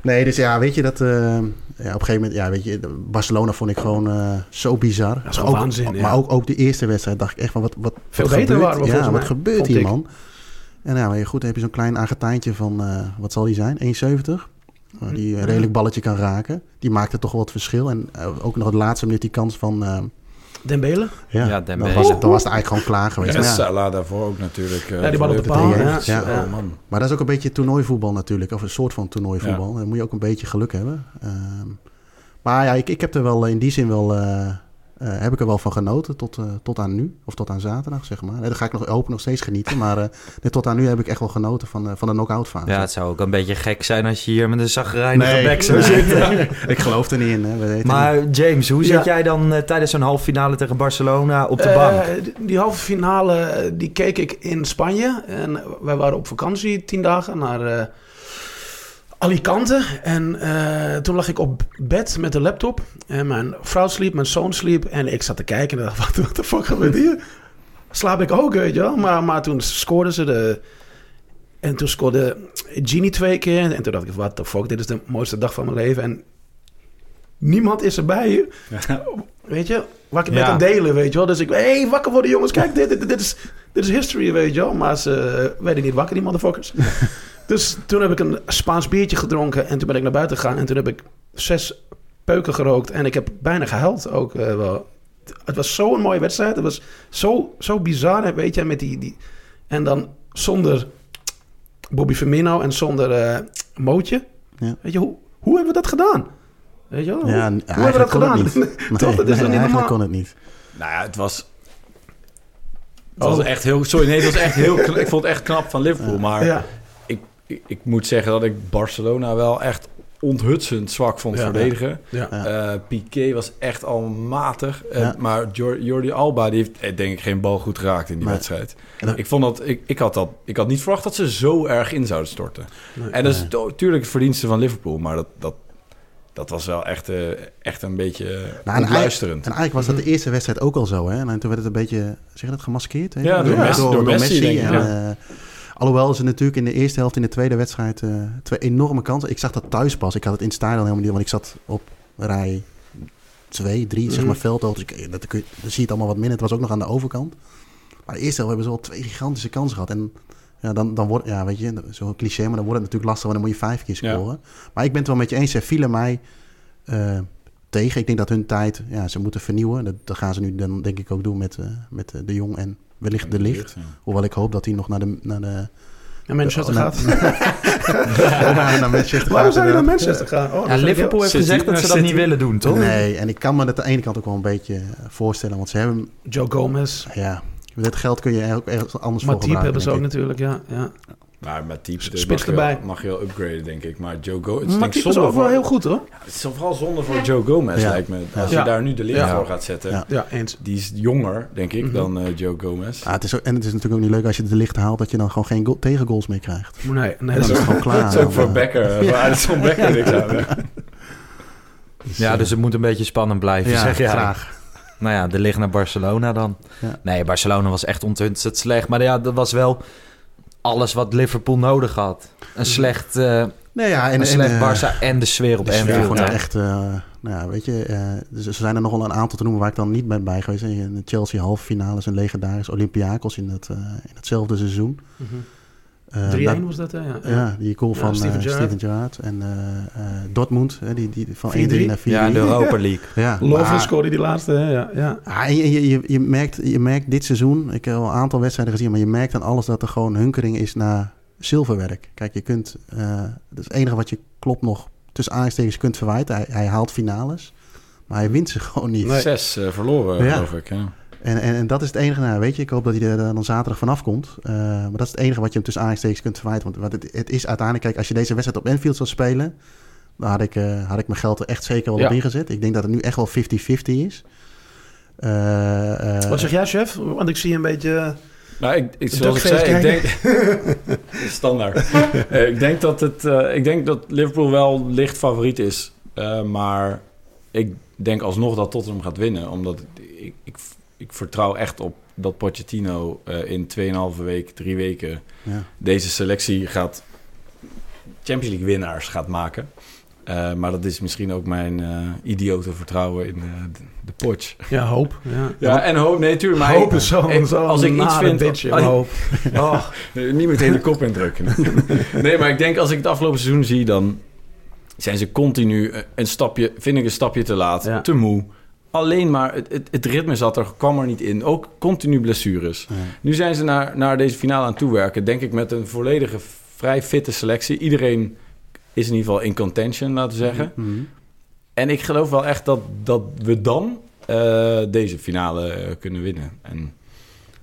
nee, dus ja, weet je, dat... eh, ja, op een gegeven moment, ja, weet je, Barcelona vond ik gewoon eh, zo bizar. Dat is gewoon ook, waanzin, ja. Maar ook, ook de eerste wedstrijd dacht ik echt van, wat, wat, Veel wat beter gebeurt, waren we ja, wat gebeurt hier, man? En ja, maar goed, dan heb je zo'n klein Argentijntje van, eh, wat zal die zijn, 1,70? Uh, die een redelijk balletje kan raken. Die maakte toch wel het verschil. En ook nog het laatste minuut die kans van... eh, Dembele? ja, Ja, dan, Dembele. was het, dan was het eigenlijk gewoon klaar geweest. En ja, Salah daarvoor ook natuurlijk. eh, Ja, die bal op de paal, ja. Ja. Oh, man. maar dat is ook een beetje toernooivoetbal natuurlijk. Of een soort van toernooivoetbal. Dan moet je ook een beetje geluk hebben. Ehm, maar ja, ik, ik heb er wel in die zin wel... eh, eh, heb ik er wel van genoten tot, eh, tot aan nu. Of tot aan zaterdag, zeg maar. Nee, dan ga ik nog open nog steeds genieten. Maar eh, tot aan nu heb ik echt wel genoten van, eh, van de knock-out fase. Ja, het zou ook een beetje gek zijn als je hier met een zagrijnige Nee, bek zou nee. zitten. ik geloof er niet in. Hè. We weten niet. Maar James, hoe Ja. zit jij dan eh, tijdens zo'n halve finale tegen Barcelona op de bank? die- die halve finale, die keek ik in Spanje. En wij waren op vakantie, tien dagen, naar eh, Alicante. En eh, toen lag ik op bed met de laptop. En mijn vrouw sliep, mijn zoon sliep. En ik zat te kijken en dacht, wat the fuck gebeurt hier? Slaap ik ook, weet je wel. Maar, maar toen scoorden ze de... En toen scoorde Genie twee keer. En toen dacht ik, what the fuck, dit is de mooiste dag van mijn leven. En niemand is erbij. Weet je, waar ik het Ja. met aan delen, weet je wel. Dus ik, hé, hey, wakker worden jongens, kijk, dit, dit, dit, is, dit is history, weet je wel. Maar ze eh, werden niet wakker, die motherfuckers. dus toen heb ik een Spaans biertje gedronken en toen ben ik naar buiten gegaan. En toen heb ik zes peuken gerookt en ik heb bijna gehuild ook eh, wel. Het was zo'n mooie wedstrijd. Het was zo, zo bizar, hè, weet je, met die, die... En dan zonder Bobby Firmino en zonder eh Mootje. Ja. Weet je, hoe, hoe hebben we dat gedaan? Weet je wel? Ja, hoe, hebben we dat gedaan? het niet. Toch, dat is nee, niet eigenlijk normaal? kon het niet. Nou ja, het was... Het was Oh. echt heel... Sorry, nee, het was echt heel... Ik vond het echt knap van Liverpool. Maar Ja. Ik, moet zeggen dat ik Barcelona wel echt onthutsend zwak vond Ja. verdedigen. Ja. Ja. Eh, Piqué was echt al matig. Eh, Ja. Maar Jor- Jordi Alba die heeft eh, denk ik geen bal goed geraakt in die wedstrijd. Ik, vond dat, ik, ik, had dat, ik had niet verwacht dat ze zo erg in zouden storten. Nee. En dat is natuurlijk het verdienste van Liverpool. Maar dat, dat, dat was wel echt, eh, echt een beetje Nou, en, eigenlijk, ontluisterend. en eigenlijk was dat de eerste wedstrijd ook al zo. Hè? En toen werd het een beetje, zeg je dat, gemaskeerd? Hè? Ja, door Messi- door Messi, denk ik, En, ja. Alhoewel ze natuurlijk in de eerste helft, in de tweede wedstrijd, eh, twee enorme kansen. Ik zag dat thuis pas. Ik had het in het stadion helemaal niet, want ik zat op rij 2, 3, zeg Mhm. maar, veldhoog. Dus ik, dat, kun je- dan zie je het allemaal wat minder. Het was ook nog aan de overkant. Maar de eerste helft hebben ze wel twee gigantische kansen gehad. En ja, dan, dan wordt, ja, weet je, zo'n cliché, maar dan wordt het natuurlijk lastig, want dan moet je vijf keer Ja. scoren. Maar ik ben het wel met je eens. Ze vielen mij eh, tegen. Ik denk dat hun tijd, ja, ze moeten vernieuwen. Dat, dat gaan ze nu dan denk ik ook doen met, eh, met eh, De Jong en wellicht De Licht. Hoewel ik hoop dat hij nog naar de... Naar de Naar Manchester Oh, gaat. naar, naar Manchester Waarom gaat, zou je naar. Manchester gaan? Oh, dat Ja, Liverpool heeft City- gezegd dat ze dat City- niet willen doen, toch? Nee, en ik kan me dat aan de ene kant ook wel een beetje eh, voorstellen. Want ze hebben, Joe Gomez. ja, met het geld kun je ook ergens anders voor Matip gebruiken. hebben ze ook natuurlijk, ja. ja. Maar met type Spits mag je, erbij. wel, mag je wel upgraden, denk ik. Maar Joe Gomez... het is Maar zonde ook wel voor- heel goed, hoor. Het is vooral zonde voor Joe Gomez, Ja. lijkt me. Als Ja. je daar nu de licht Ja. voor gaat zetten. Ja. Ja, eens. Die is jonger, denk ik, Mhm. dan eh, Joe Gomez. Ah, het is ook, en het is natuurlijk ook niet leuk als je de licht haalt... dat je dan gewoon geen goal- tegengoals meer krijgt. Nee, nee Dan dat is is het gewoon klaar. Dat is ook voor eh, Becker, eh, voor Alisson Becker niks aan. Ja, dus het moet een beetje spannend blijven, Ja, zeg jij. graag. Nou ja, de ligt naar Barcelona dan. Ja. Nee, Barcelona was echt onthutsend slecht. Maar ja, dat was wel alles wat Liverpool nodig had. Een slecht, eh Nee, ja, en, een slecht en, eh, Barça en de sfeer op de sfeer Anfield. echt, eh, nou ja, weet je, dus er zijn er nog wel een aantal te noemen waar ik dan niet ben bij geweest. In de Chelsea halve finale is een legendarisch Olympiakos in, eh, in hetzelfde seizoen. Mhm. 3-1 daar- was dat, hè? Ja. Ja, die goal Ja, van Steven Steven, Gerrard. Steven Gerrard. En eh, eh, Dortmund, hè, die, die van 1-3 4-3. naar 4 Ja, in de Europa League. Ja, Lovren scoorde die laatste, hè? Ja, ja. Ah, je, je, je, je merkt, je merkt dit seizoen, ik heb al een aantal wedstrijden gezien, maar je merkt aan alles dat er gewoon hunkering is naar zilverwerk. Kijk, je kunt, eh dat is het enige wat je klopt nog tussen aanstekens kunt verwijten. Hij, hij haalt finales, maar hij wint ze gewoon niet. Nee. Zes eh, verloren, Ja. geloof ik. Ja. En, en, en dat is het enige, nou, weet je, ik hoop dat hij er dan zaterdag vanaf komt. Eh, maar dat is het enige wat je hem tussen aanstekens kunt verwijten. Want wat het, het is uiteindelijk, kijk, als je deze wedstrijd op Enfield zou spelen, dan had ik, eh, had ik mijn geld er echt zeker wel Ja. op ingezet. Ik denk dat het nu echt wel 50-50 is. Eh, eh, Wat zeg jij, chef? Want ik zie een beetje... Nou, ik, ik, zoals ik zei, ik denk... Standaard. Eh, ik, denk dat het, eh, ik denk dat Liverpool wel licht favoriet is. Eh, maar ik denk alsnog dat Tottenham gaat winnen. Omdat ik, ik, ik vertrouw echt op dat Pochettino eh, in 2,5 week, drie weken... ja. deze selectie gaat... Champions League winnaars gaat maken. Eh, maar dat is misschien ook mijn eh idiote vertrouwen in de, de Poch. Ja, hoop. Ja. Ja, en hoop, nee, tuurlijk. Maar hoop is zo, ik- zo als ik iets vind... Bitch, als- hoop. Oh, niet meteen de kop indrukken. nee, maar ik denk als ik het afgelopen seizoen zie, dan zijn ze continu een stapje, vind ik een stapje te laat, Ja. te moe. Alleen maar het, het, het ritme zat er, kwam er niet in. Ook continu blessures. Ja. Nu zijn ze naar, naar deze finale aan het toewerken, denk ik, met een volledige vrij fitte selectie. Iedereen is in ieder geval in contention, laten we zeggen. Mhm. En ik geloof wel echt dat, dat we dan eh, deze finale eh, kunnen winnen. En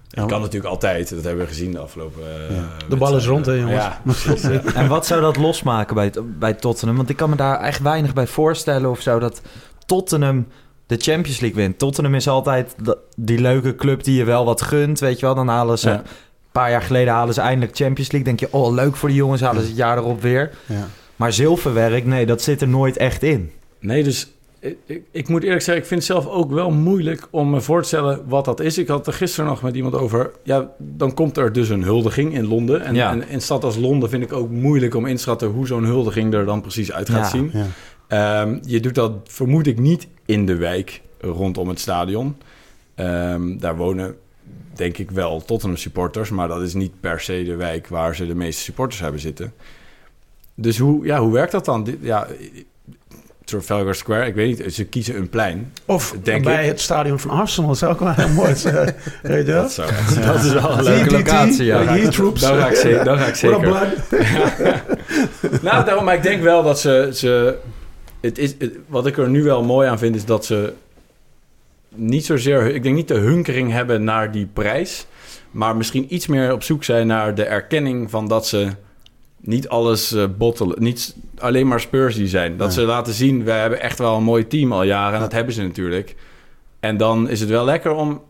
Ja, het kan natuurlijk altijd, dat hebben we gezien de afgelopen... eh, Ja. De bal is rond, hè, jongens. Ja, precies. En wat zou dat losmaken bij, bij Tottenham? Want ik kan me daar echt weinig bij voorstellen of zo dat Tottenham de Champions League wint. Tottenham is altijd die leuke club die je wel wat gunt, weet je wel. Dan halen ze, Ja. een paar jaar geleden halen ze eindelijk Champions League. Denk je, oh leuk voor die jongens, halen ze het jaar erop weer. Ja. Maar zilverwerk, nee, dat zit er nooit echt in. Nee, dus ik, ik, ik moet eerlijk zeggen, ik vind het zelf ook wel moeilijk om me voor te stellen wat dat is. Ik had er gisteren nog met iemand over. Ja, dan komt er dus een huldiging in Londen. En, Ja. en in een stad als Londen vind ik ook moeilijk om in te schatten hoe zo'n huldiging er dan precies uit gaat Ja. zien. Ehm, je doet dat, vermoed ik, niet in de wijk rondom het stadion. Ehm, daar wonen, denk ik wel, Tottenham supporters. Maar dat is niet per se de wijk waar ze de meeste supporters hebben zitten. Dus hoe, ja, hoe werkt dat dan? Ja, Trafalgar Square, ik weet niet. Ze kiezen een plein. Of Denk bij ik. het stadion van Arsenal. Zou ook wel heel mooi zijn. Weet je wel? Dat, zou, dat is wel een leuke locatie, ja. like Dan ga ik-. Dan ga ik, ze- dan ga ik What zeker. Nou, daarom, maar ik denk wel dat ze... ze het is, het- wat ik er nu wel mooi aan vind, is dat ze niet zozeer... Ik denk niet de hunkering hebben naar die prijs. Maar misschien iets meer op zoek zijn naar de erkenning van dat ze niet alles eh, bottelen. Niet alleen maar Spurs die zijn. Dat ze laten zien, we hebben echt wel een mooi team al jaren. En dat hebben ze natuurlijk. En dan is het wel lekker om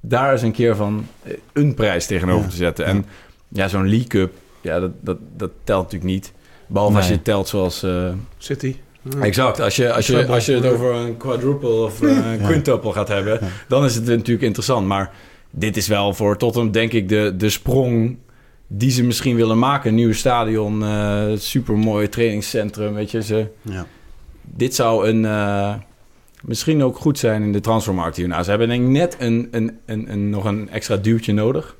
daar eens een keer van eh, een prijs tegenover Ja. te zetten. En ja, zo'n League Cup, ja, dat, dat, dat telt natuurlijk niet. Behalve als je telt zoals... eh, City. Ja. Exact. Als je, als, je, als je het over een quadruple of eh, een Ja. quintuple gaat hebben, Ja. dan is het natuurlijk interessant. Maar dit is wel voor Tottenham, denk ik, de, de sprong die ze misschien willen maken. Een nieuw stadion, eh super mooi trainingscentrum. Weet je, ze, Ja. dit zou een, eh, misschien ook goed zijn in de transfermarkt hierna. Ze hebben denk ik net een, een, een, een, nog een extra duwtje nodig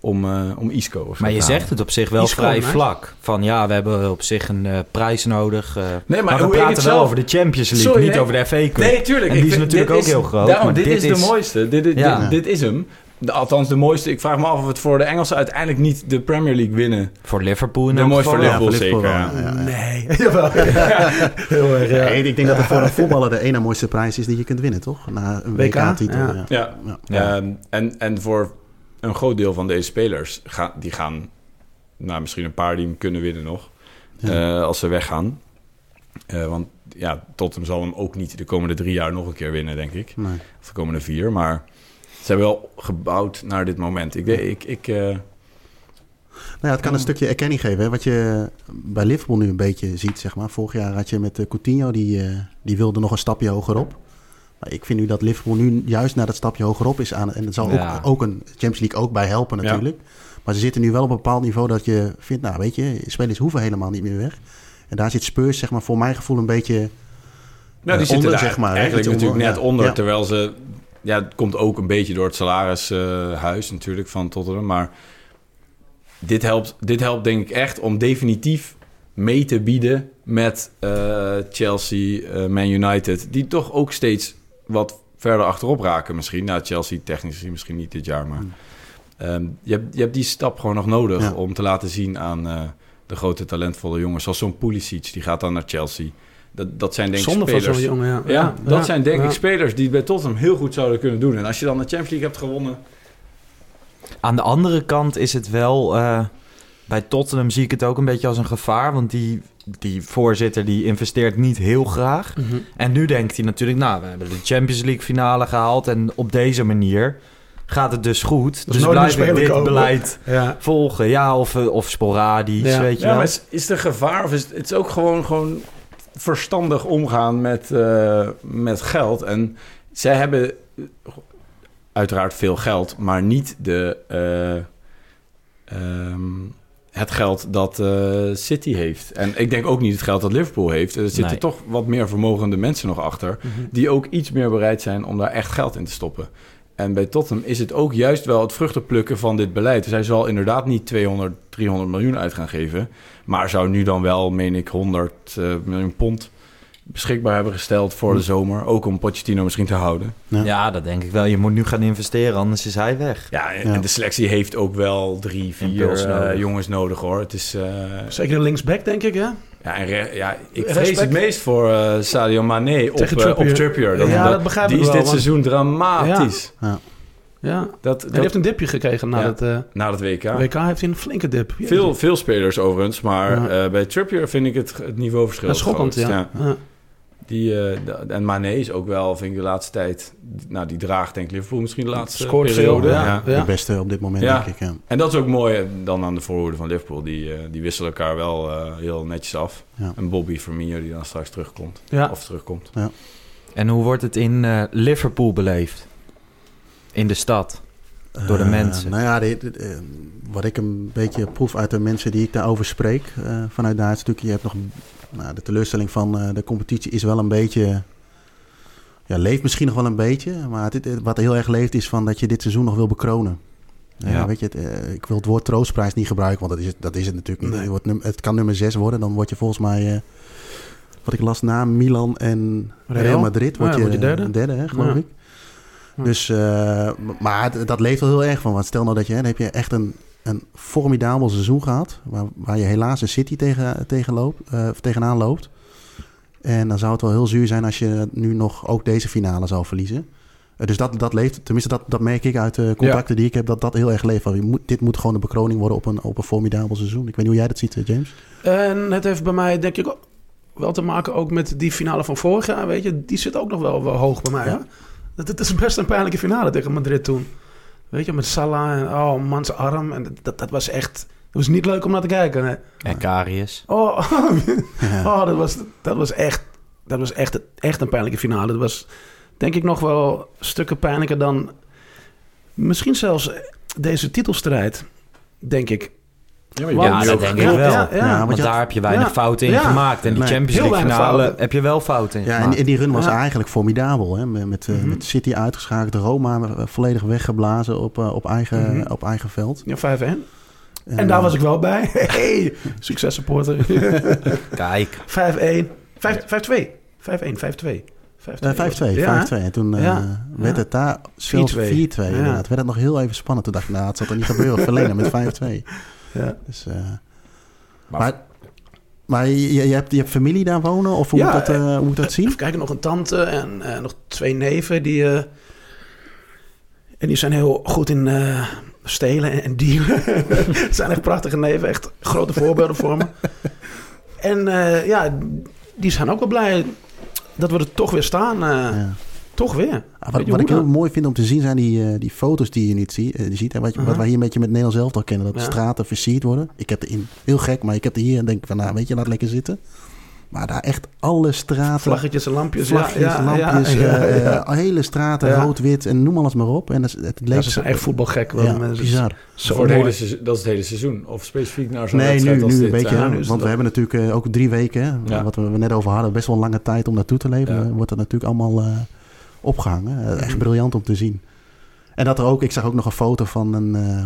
om, eh, om Isco. Of Maar je zegt het op zich wel Isco, vrij nice. vlak. Van ja, we hebben op zich een eh, prijs nodig. eh, Nee, maar, hoe we ik het praten wel zelf- over de Champions League, Sorry, niet nee. over de FA Cup. Nee, tuurlijk. En Ik die is vind- natuurlijk ook heel groot, Daarom, maar dit, dit is de is- mooiste. Dit, dit, Ja. dit, dit is hem. De, althans, de mooiste. Ik vraag me af of het voor de Engelsen uiteindelijk niet de Premier League winnen. Voor Liverpool in De mooiste voor Ja, Liverpool, voor zeker. Liverpool wel, ja. ja. Nee, jawel. Heel erg, ja. Nee, ik denk dat het voor een voetballer de ene mooiste prijs is die je kunt winnen, toch? Na een WK, WK-titel. ja. Ja. Ja. Ja. Ja. Ehm, en, en voor een groot deel van deze spelers, ga, die gaan nou, misschien een paar die hem kunnen winnen nog. Ja. eh, als ze weggaan. Eh, want ja, Tottenham zal hem ook niet de komende drie jaar nog een keer winnen, denk ik. Nee. Of de komende vier. Maar ze hebben wel gebouwd naar dit moment. Ik, denk- ik, ik, eh, Nou ja, het kan een stukje erkenning geven. Hè? Wat je bij Liverpool nu een beetje ziet, zeg maar. Vorig jaar had je met Coutinho, die, die wilde nog een stapje hogerop. Maar ik vind nu dat Liverpool nu juist naar dat stapje hogerop is aan. En dat zal Ja. ook, ook een Champions League ook bij helpen Ja. natuurlijk. Maar ze zitten nu wel op een bepaald niveau dat je vindt, nou weet je, spelers hoeven helemaal niet meer weg. En daar zit Spurs, zeg maar, voor mijn gevoel een beetje... Nou, die Eh, zitten onder, daar zeg maar, eigenlijk natuurlijk onder, net ja. onder. Terwijl ze... Ja, het komt ook een beetje door het salarishuis natuurlijk van Tottenham. Maar dit helpt, dit helpt denk ik echt om definitief mee te bieden met eh, Chelsea, eh, Man United. Die toch ook steeds wat verder achterop raken misschien. Nou, Chelsea technisch gezien misschien niet dit jaar, maar... ehm, je, hebt, je hebt die stap gewoon nog nodig Hmm. Ja. om te laten zien aan eh, de grote talentvolle jongens. Zoals zo'n Pulisic, die gaat dan naar Chelsea. Dat, dat zijn denk ik Zonde van spelers... zo'n jongen, ja. Ja, dat ja, zijn denk ja. ik spelers die bij Tottenham heel goed zouden kunnen doen. En als je dan de Champions League hebt gewonnen... Aan de andere kant is het wel... eh, bij Tottenham zie ik het ook een beetje als een gevaar. Want die, die voorzitter die investeert niet heel graag. Mhm. En nu denkt hij natuurlijk... Nou, we hebben de Champions League finale gehaald. En op deze manier gaat het dus goed. Dus Dus, blijf ik dit beleid Ja. volgen. Ja, of, eh, of sporadisch, Ja. weet je Ja, wel. maar is, is er gevaar of is het, is ook gewoon, gewoon verstandig omgaan met, eh, met geld? En zij hebben eh, uiteraard veel geld, maar niet de, eh, ehm, het geld dat eh, City heeft. En ik denk ook niet het geld dat Liverpool heeft. Er zitten Nee. toch wat meer vermogende mensen nog achter... die ook iets meer bereid zijn om daar echt geld in te stoppen. En bij Tottenham is het ook juist wel het vruchtenplukken van dit beleid. Dus hij zal inderdaad niet 200, 300 miljoen uit gaan geven. Maar zou nu dan wel, meen ik, 100 eh, miljoen pond beschikbaar hebben gesteld voor de zomer. Ook om Pochettino misschien te houden. Ja. Ja, dat denk ik wel. Je moet nu gaan investeren, anders is hij weg. Ja, en, Ja. en de selectie heeft ook wel drie, vier eh, nodig. jongens nodig hoor. Het is... eh, Zeker de linksback, denk ik, hè? ja, en ja, ik Respect. vrees het meest voor eh, Sadio Mane op, op Trippier. Dat, Ja, dat- dat begrijp die ik is wel, dit want- seizoen dramatisch. Ja. Dat, En dat, die heeft een dipje gekregen na Ja. het eh, na het WK. WK. Heeft hij een flinke dip. Jezus. Veel, veel spelers overigens, maar Ja. eh, bij Trippier vind ik het, het niveauverschil Dat is schokkend, groot. ja. Die, eh, de- en Mane is ook wel, vind ik de laatste tijd... Nou, die draagt denk ik Liverpool misschien de laatste Scoort veel, periode. ja. De beste op dit moment, Ja. denk ik. Ja. En dat is ook mooi eh, dan aan de voorhoede van Liverpool. Die, eh, die wisselen elkaar wel eh, heel netjes af. Ja. En Bobby Firmino die dan straks terugkomt. Ja. Of terugkomt. En hoe wordt het in eh, Liverpool beleefd? In de stad? Door de mensen. Nou ja, eh, wat ik een beetje proef uit de mensen die ik daarover spreek eh, vanuit daar is natuurlijk, je hebt nog nou, de teleurstelling van eh, de competitie is wel een beetje, ja, leeft misschien nog wel een beetje, maar dit, wat heel erg leeft is van dat je dit seizoen nog wil bekronen. Ja. Ja. weet je, het, eh, ik wil het woord troostprijs niet gebruiken, want dat is het, dat is het natuurlijk niet. Nee. Wordt het kan nummer 6 worden, dan word je volgens mij, eh, wat ik las na Milan en Real? Real, Madrid, word Ja, je word je derde. derde hè, geloof Ja. ik. Dus, eh, maar dat leeft wel heel erg van. Want stel nou dat je, hè, dan heb je echt een, een formidabel seizoen gehad. Waar, waar je helaas een City tegen, tegen loopt, eh, tegenaan loopt. En dan zou het wel heel zuur zijn als je nu nog ook deze finale zou verliezen. Eh, dus dat, dat leeft, tenminste dat, dat merk ik uit de contacten die ik heb, dat dat heel erg leeft. Van, je moet, dit moet gewoon de bekroning worden op een, op een formidabel seizoen. Ik weet niet hoe jij dat ziet, eh, James. En het heeft bij mij, denk ik, wel te maken ook met die finale van vorig jaar. Weet je, die zit ook nog wel, wel hoog bij mij. Ja? Dat, het is best een pijnlijke finale tegen Madrid toen. Weet je, met Salah en oh, mans arm. En dat, dat was echt... Het was niet leuk om naar te kijken. Nee. En Karius. Oh, oh dat, was, dat was echt, dat was echt, echt een pijnlijke finale. Dat was denk ik nog wel stukken pijnlijker dan misschien zelfs deze titelstrijd, denk ik. Ja, maar Ja, dat denk ik wel. ja, ja. Ja, want Want je had- daar heb je weinig ja, fouten in ja. gemaakt. En die Nee, Champions League finale fouten. heb je wel fouten in Ja, en, en die run was Ja. eigenlijk formidabel. Hè? Met, met, eh, Mhm. met City uitgeschakeld, Roma eh, volledig weggeblazen op, eh, op, eigen, Mhm. op eigen veld. Ja, 5-1. En, En, daar eh, was ik wel bij. Hey, succes supporter. 5-1. Kijk, 5 5-2. 5-1, 5-2. 5-2. Eh, 5-2, Ja, 5-2. En toen eh, Ja. werd Ja. het daar zelfs 4-2. 4-2. Ja. inderdaad. Werd het nog heel even spannend. Toen dacht ik, nou, het zal toch niet gebeuren. Verlenen met 5-2. Ja. Dus, eh, Maar- maar maar je, je, hebt, je hebt familie daar wonen? Of hoe, Ja, moet, dat, eh, hoe moet dat zien? Even kijken, nog een tante en eh, nog twee neven. Die, eh, en die zijn heel goed in, eh, stelen en, en dealen. Het zijn echt prachtige neven, echt grote voorbeelden voor me. En eh, ja, die zijn ook wel blij dat we er toch weer staan. eh, Ja. Toch weer. Ah, Wat, ik heel mooi vind om te zien zijn die, eh, die foto's die je niet zie, eh, die ziet. En wat, je, wat Mhm. wij hier een beetje met Nederland zelf al kennen. Dat de straten versierd worden. Ik heb er in, heel gek, maar ik heb er hier en denk van, nou weet je, laat lekker zitten. Maar daar echt alle straten, Vlaggetjes en lampjes. vlaggetjes, ja, ja, lampjes, Ja, ja, eh, ja. hele straten, Ja. rood, wit en noem alles maar op. En dat, is- het ze zijn echt voetbalgek. Mensen. bizar. Zo Voor het hele seizoen, dat is het hele seizoen. Of specifiek naar zo'n Nee, wedstrijd nu, als nu dit. een beetje. nu want we hebben natuurlijk eh, ook drie weken, wat we net over hadden, best wel een lange tijd om naartoe te leven. Wordt dat natuurlijk allemaal eh, opgehangen. Eh, echt briljant om te zien. En dat er ook, ik zag ook nog een foto van een, eh,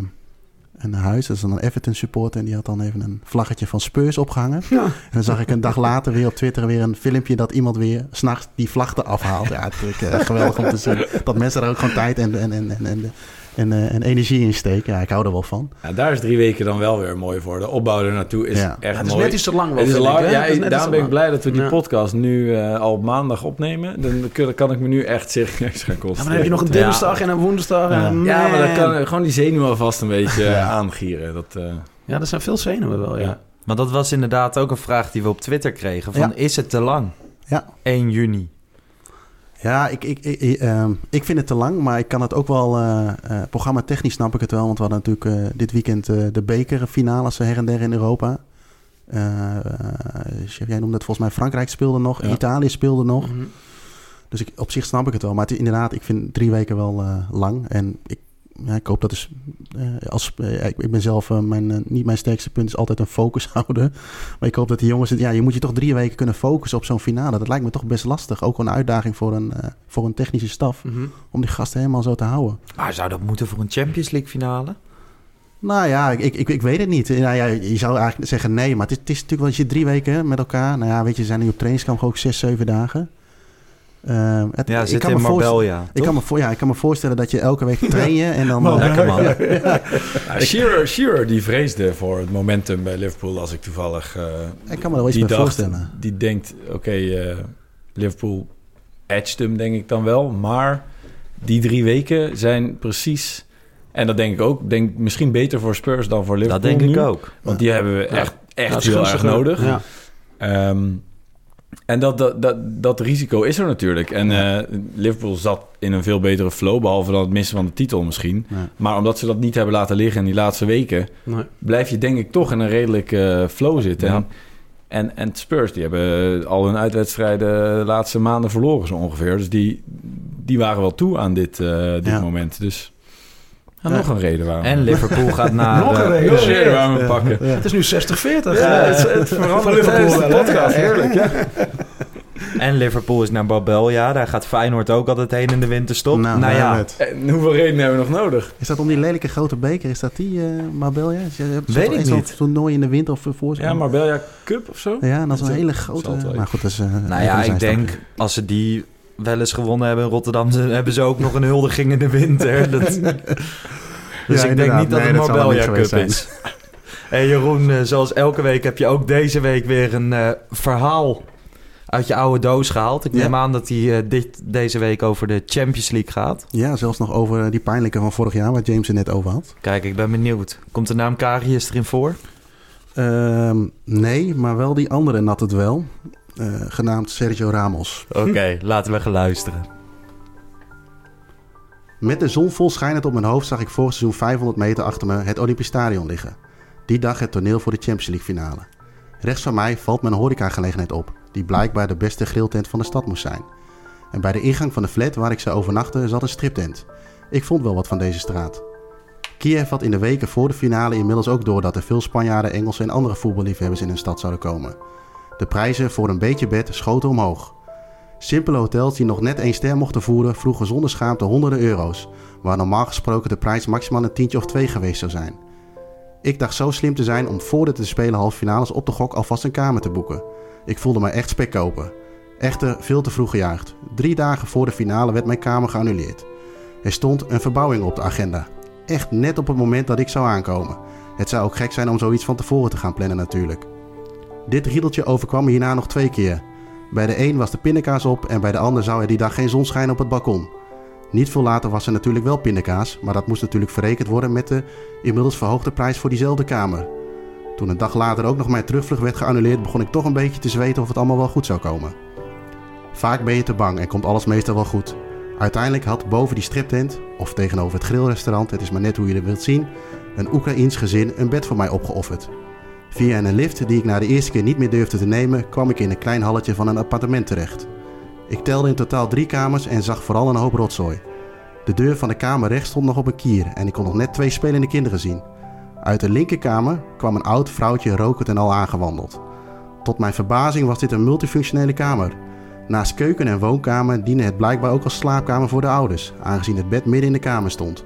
een huis, dat is dan een Everton supporter, en die had dan even een vlaggetje van Spurs opgehangen. Ja. En dan zag ik een dag later weer op Twitter weer een filmpje dat iemand weer s'nachts die vlag eraf haalt. Ja, natuurlijk eh, geweldig om te zien. Dat mensen daar ook gewoon tijd en, en, en, en, en, en, eh, en energie in steken. Ja, ik hou er wel van. Ja, daar is drie weken dan wel weer mooi voor. De opbouw er naartoe is Ja. echt Ja, het is mooi. net iets te lang. wel, Het is lang, ik, ja, Het is net iets daarom ben ik blij dat we die Ja. podcast nu eh, al op maandag opnemen. Dan kan ik me nu echt serieus gaan Ja, concentreren. maar dan heb je nog een Ja. dinsdag en een woensdag. Ja. En Ja, maar dan kan gewoon die zenuwen vast een beetje eh, aangieren. Dat, eh, Ja, er zijn veel zenuwen wel, ja. ja. Maar dat was inderdaad ook een vraag die we op Twitter kregen. Van, Ja. is het te lang? Ja. 1 juni. Ja, ik, ik, ik, ik, ehm, ik vind het te lang, maar ik kan het ook wel... eh eh, programma technisch snap ik het wel, want we hadden natuurlijk eh, dit weekend de bekerfinales her en der in Europa. Jij noemde het volgens mij Frankrijk speelde nog, Ja. Italië speelde nog. Mhm. Dus ik, op zich snap ik het wel. Maar het, inderdaad, ik vind drie weken wel lang. En ik, ja, ik hoop dat is... eh, als, eh, ik, ik ben zelf... eh, mijn, niet mijn sterkste punt is altijd een focus houden. Maar ik hoop dat die jongens... Ja, je moet je toch drie weken kunnen focussen op zo'n finale. Dat lijkt me toch best lastig. Ook een uitdaging voor een, voor een technische staf. Mhm. Om die gasten helemaal zo te houden. Maar zou dat moeten voor een Champions League finale? Nou ja, ik, ik, ik weet het niet. Nou ja, je zou eigenlijk zeggen nee. Maar het is, het is natuurlijk wel... Als je drie weken met elkaar... Nou ja, weet je, we zijn nu op trainingskamp ook zes, zeven dagen. Ehm, het, Ja, ik zit kan in me Marbella. Ik kan, me voor, ja, ik kan me voorstellen dat je elke week train je en dan... Man, lekker man. Nou, Shearer, Shearer die vreesde voor het momentum bij Liverpool als ik toevallig... eh, Ik kan me er wel iets die bij dacht, voorstellen. Die denkt, oké, eh, Liverpool edged hem denk ik dan wel. Maar die drie weken zijn precies... En dat denk ik ook. Denk misschien beter voor Spurs dan voor Liverpool Dat denk ik nu. ook. Want die hebben we echt, Ja, echt heel erg nodig. Ja. Ehm, en dat, dat, dat, dat risico is er natuurlijk. En eh, Liverpool zat in een veel betere flow, behalve dan het missen van de titel misschien. Ja. Maar omdat ze dat niet hebben laten liggen in die laatste weken, Nee. blijf je denk ik toch in een redelijke eh, flow zitten. Ja. En, en, en Spurs, die hebben al hun uitwedstrijden de laatste maanden verloren zo ongeveer. Dus die, die waren wel toe aan dit, eh, dit moment. Dus ja, Ja. nog een reden waarom. En Liverpool gaat naar... Nog een reden. Waarom we pakken. Ja. Het is nu 60-40. Ja, eh, het, het verandert Van Liverpool de podcast. Heerlijk, ja. En Liverpool is naar Marbella. Daar gaat Feyenoord ook altijd heen in de winterstop. Nou, daar ja. En hoeveel redenen hebben we nog nodig? Is dat om die lelijke grote beker? Is dat die, eh Marbella? Je hebt Weet ik zo'n niet. toernooi in de winter of voor Ja, Marbella Cup of zo? Ja, en dat is een hele grote... Maar goed, dat is... eh, nou ja, ik denk als ze die wel eens gewonnen hebben in Rotterdam... hebben ze ook nog een huldiging in de winter. Dat, dus ik denk niet dat Nee, het dat wel Marbella Cup is. Hey Jeroen, eh, zoals elke week heb je ook deze week weer een eh, verhaal uit je oude doos gehaald. Ik Ja. neem aan dat die eh, dit, deze week over de Champions League gaat. Ja, zelfs nog over die pijnlijke van vorig jaar, waar James er net over had. Kijk, ik ben benieuwd. Komt de naam Karius erin voor? Ehm, nee, maar wel die andere nat het wel. Eh, genaamd Sergio Ramos. Oké, laten we gaan luisteren. Met de zon vol schijnend op mijn hoofd zag ik vorig seizoen 500 meter achter me het Olympisch Stadion liggen. Die dag het toneel voor de Champions League finale. Rechts van mij valt mijn horecagelegenheid op, die blijkbaar de beste grilltent van de stad moest zijn. En bij de ingang van de flat waar ik zou overnachten zat een striptent. Ik vond wel wat van deze straat. Kiev had in de weken voor de finale inmiddels ook door dat er veel Spanjaarden, Engelsen en andere voetballiefhebbers in hun stad zouden komen. De prijzen voor een beetje bed schoten omhoog. Simpele hotels die nog net één ster mochten voeren, vroegen zonder schaamte honderden euro's, waar normaal gesproken de prijs maximaal een tientje of twee geweest zou zijn. Ik dacht zo slim te zijn om voordat de spelen halve finales op de gok alvast een kamer te boeken. Ik voelde me echt spek kopen. Echter veel te vroeg gejuicht. Drie dagen voor de finale werd mijn kamer geannuleerd. Er stond een verbouwing op de agenda. Echt net op het moment dat ik zou aankomen. Het zou ook gek zijn om zoiets van tevoren te gaan plannen natuurlijk. Dit riedeltje overkwam hierna nog twee keer. Bij de een was de pindakaas op en bij de ander zou er die dag geen zon schijnen op het balkon. Niet veel later was er natuurlijk wel pindakaas, maar dat moest natuurlijk verrekend worden met de inmiddels verhoogde prijs voor diezelfde kamer. Toen een dag later ook nog mijn terugvlucht werd geannuleerd, begon ik toch een beetje te zweten of het allemaal wel goed zou komen. Vaak ben je te bang en komt alles meestal wel goed. Uiteindelijk had boven die striptent, of tegenover het grillrestaurant, het is maar net hoe je het wilt zien, een Oekraïens gezin een bed voor mij opgeofferd. Via een lift die ik na de eerste keer niet meer durfde te nemen, kwam ik in een klein halletje van een appartement terecht. Ik telde in totaal drie kamers en zag vooral een hoop rotzooi. De deur van de kamer rechts stond nog op een kier en ik kon nog net twee spelende kinderen zien. Uit de linkerkamer kwam een oud vrouwtje rokend en al aangewandeld. Tot mijn verbazing was dit een multifunctionele kamer. Naast keuken en woonkamer diende het blijkbaar ook als slaapkamer voor de ouders, aangezien het bed midden in de kamer stond.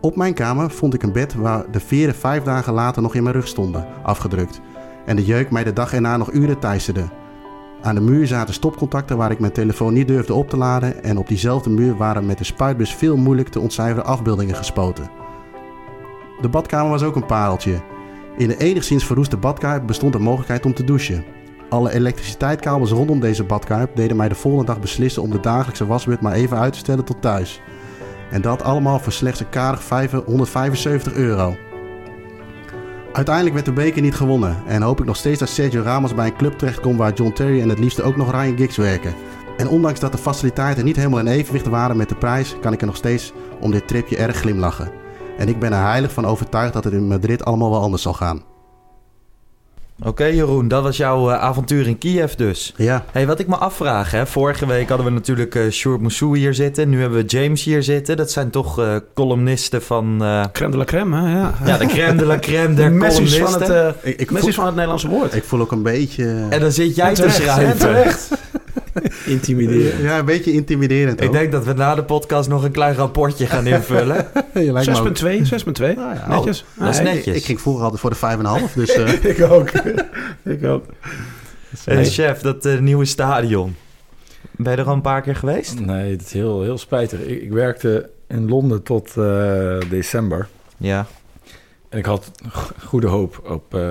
Op mijn kamer vond ik een bed waar de veren vijf dagen later nog in mijn rug stonden, afgedrukt. En de jeuk mij de dag erna nog uren teisterde. Aan de muur zaten stopcontacten waar ik mijn telefoon niet durfde op te laden en op diezelfde muur waren met de spuitbus veel moeilijk te ontcijferen afbeeldingen gespoten. De badkamer was ook een pareltje. In de enigszins verroeste badkuip bestond de mogelijkheid om te douchen. Alle elektriciteitkabels rondom deze badkuip deden mij de volgende dag beslissen om de dagelijkse wasbeurt maar even uit te stellen tot thuis. En dat allemaal voor slechts een karig 175 euro. Uiteindelijk werd de beker niet gewonnen en hoop ik nog steeds dat Sergio Ramos bij een club terechtkomt waar John Terry en het liefst ook nog Ryan Giggs werken. En ondanks dat de faciliteiten niet helemaal in evenwicht waren met de prijs, kan ik er nog steeds om dit tripje erg glimlachen. En ik ben er heilig van overtuigd dat het in Madrid allemaal wel anders zal gaan. Oké Jeroen, dat was jouw eh, avontuur in Kiev dus. Ja, Hey, wat ik me afvraag, hè, vorige week hadden we natuurlijk eh Sjoerd Moussou hier zitten. Nu hebben we James hier zitten. Dat zijn toch eh, columnisten van... eh, Crème de la crème, hè? Ja. ja, de crème de la crème De der van columnisten. het, eh ik, ik, voel, van het Nederlandse woord. ik voel ook een beetje... En dan zit jij En te terecht, schrijven. Terecht. Intimiderend. Ja, een beetje intimiderend Ik ook. denk dat we na de podcast nog een klein rapportje gaan invullen. Je lijkt me ook- 6.2, 6.2. Nou ja, Netjes. dat is netjes. Ik ging vroeger altijd voor de 5,5, dus... eh, Ik ook. ik ook. Hey, chef, dat eh, nieuwe stadion. Ben je er al een paar keer geweest? Nee, het is heel, heel spijtig. Ik, ik werkte in Londen tot eh, december. Ja. En ik had goede hoop op eh,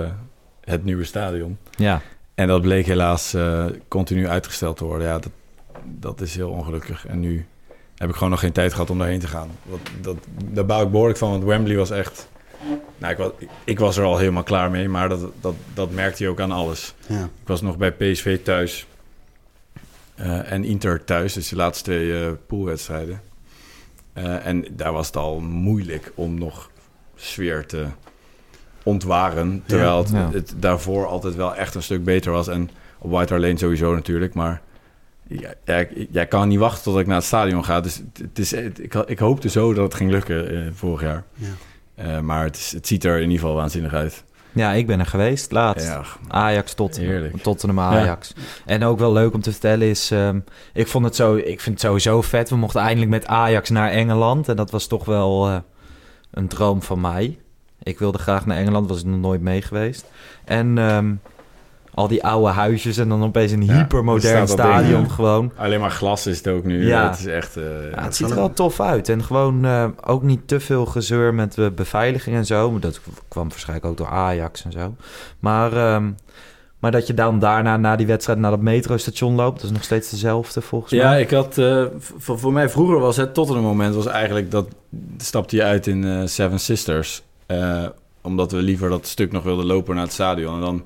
het nieuwe stadion. Ja. En dat bleek helaas eh, continu uitgesteld te worden. Ja, dat, dat is heel ongelukkig. En nu heb ik gewoon nog geen tijd gehad om daarheen te gaan. Dat, dat, daar bouw ik behoorlijk van, want Wembley was echt... Nou, ik was, ik was er al helemaal klaar mee, maar dat, dat, dat merkte je ook aan alles. ja. Ik was nog bij PSV thuis eh, en Inter thuis, dus de laatste twee eh, poolwedstrijden. En daar was het al moeilijk om nog sfeer te ontwaren. Terwijl het, Ja. het daarvoor altijd wel echt een stuk beter was. En op White Hart Lane sowieso natuurlijk. Maar ja, ja, ik- jij kan niet wachten tot ik naar het stadion ga. Dus het, het is, het- ik, ik hoopte zo dat het ging lukken eh, vorig jaar. Ja. Eh, maar het, is, het ziet er in ieder geval waanzinnig uit. ja, ik ben er geweest laatst. Ja, Ajax tot Heerlijk. Tottenham Ajax. En ook wel leuk om te vertellen is, ehm, ik vond het zo, ik vind het sowieso vet. We mochten eindelijk met Ajax naar Engeland en dat was toch wel eh, een droom van mij. Ik wilde graag naar Engeland, was ik nog nooit mee geweest. En ehm, al die oude huisjes en dan opeens een Ja, hypermodern er ding, stadion ja. gewoon. Alleen maar glas is het ook nu. Ja. Het is echt... eh, Ja, het ziet er wel tof uit. En gewoon eh, ook niet te veel gezeur met de beveiliging en zo. Maar Dat kwam waarschijnlijk ook door Ajax en zo. Maar, ehm, maar dat je dan daarna, na die wedstrijd, naar dat metrostation loopt... dat is nog steeds dezelfde volgens Ja, mij. ik had... eh, voor, voor mij vroeger was het tot een moment was eigenlijk dat... stapte je uit in eh, Seven Sisters. Eh, omdat we liever dat stuk nog wilden lopen naar het stadion. En dan,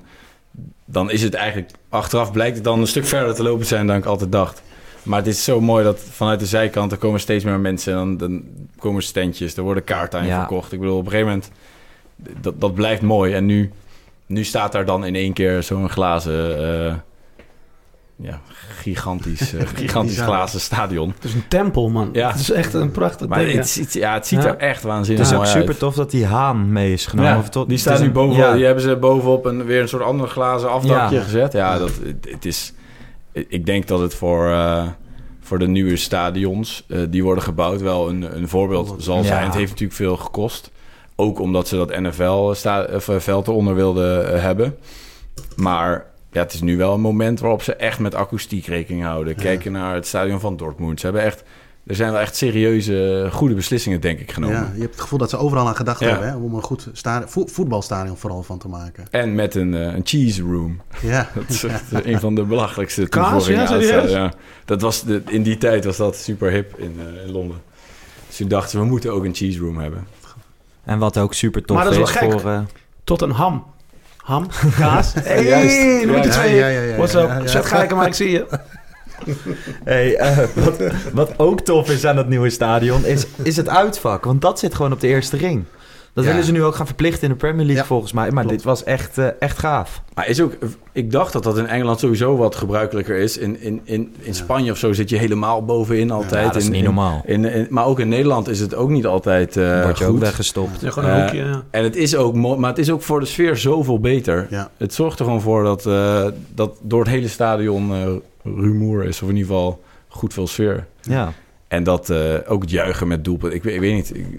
dan is het eigenlijk... Achteraf blijkt het dan een stuk verder te lopen zijn dan ik altijd dacht. Maar het is zo mooi dat vanuit de zijkant... er komen steeds meer mensen. En dan, dan komen standjes. Er worden kaarten aan je Ja. verkocht. Ik bedoel, op een gegeven moment... Dat, dat blijft mooi. En nu, nu staat daar dan in één keer zo'n glazen... eh, ja, gigantisch, eh, gigantisch glazen stadion. Het is een tempel, man. Ja. Het is echt een prachtig Maar ding. het, ja, het ziet Ja. er echt Het waanzinnig is ook super uit. tof dat die haan mee is genomen. Ja, tot- die het staat nu boven. ja. Die hebben ze bovenop een, weer een soort ander glazen afdakje gezet. Ja, dat, het, het is... Ik denk dat het voor, eh, voor de nieuwe stadions eh, die worden gebouwd wel een, een voorbeeld zal zijn. Het heeft natuurlijk veel gekost. Ook omdat ze dat NFL-veld eronder wilden hebben. Maar ja, het is nu wel een moment waarop ze echt met akoestiek rekening houden. Kijken naar het stadion van Dortmund. Ze hebben echt er zijn wel echt serieuze, goede beslissingen, denk ik, genomen. Ja, je hebt het gevoel dat ze overal aan gedacht Ja. hebben hè, om een goed sta- vo- voetbalstadion vooral van te maken. En met een, eh, een cheese room. Ja, Dat is echt eh, een van de belachelijkste Kaas, toevoegingen. ja, serieus? stadion. Ja. Dat was de, in die tijd was dat super hip in, eh, in Londen. Dus toen dachten ze, we moeten ook een cheese room hebben. En wat ook super tof Maar dat is is, wel gek. voor... eh, Tot een ham. Ham, kaas. Hey, juist. twee. Ja, ja, ja, ja, What's up? Zet gelijk maar ik zie je. Hey, eh, wat, wat ook tof is aan dat nieuwe stadion, is, is het uitvak. Want dat zit gewoon op de eerste ring. Dat Ja. willen ze nu ook gaan verplichten in de Premier League Ja, volgens mij. Maar klopt. dit was echt, eh, echt gaaf. Maar is ook, ik dacht dat dat in Engeland sowieso wat gebruikelijker is. In, in, in, in Spanje of zo zit je helemaal bovenin altijd. Ja, dat is In- niet in- normaal. In, in- maar ook in Nederland is het ook niet altijd eh Word je goed. ook weggestopt. Ja, gewoon een Eh, hoekje. ja. En het is ook maar het is ook voor de sfeer zoveel beter. Ja. Het zorgt er gewoon voor dat, eh, dat door het hele stadion eh, rumoer is. Of in ieder geval goed veel sfeer. Ja. En dat eh, ook het juichen met doelpunt. Ik, weet- ik weet niet, ik-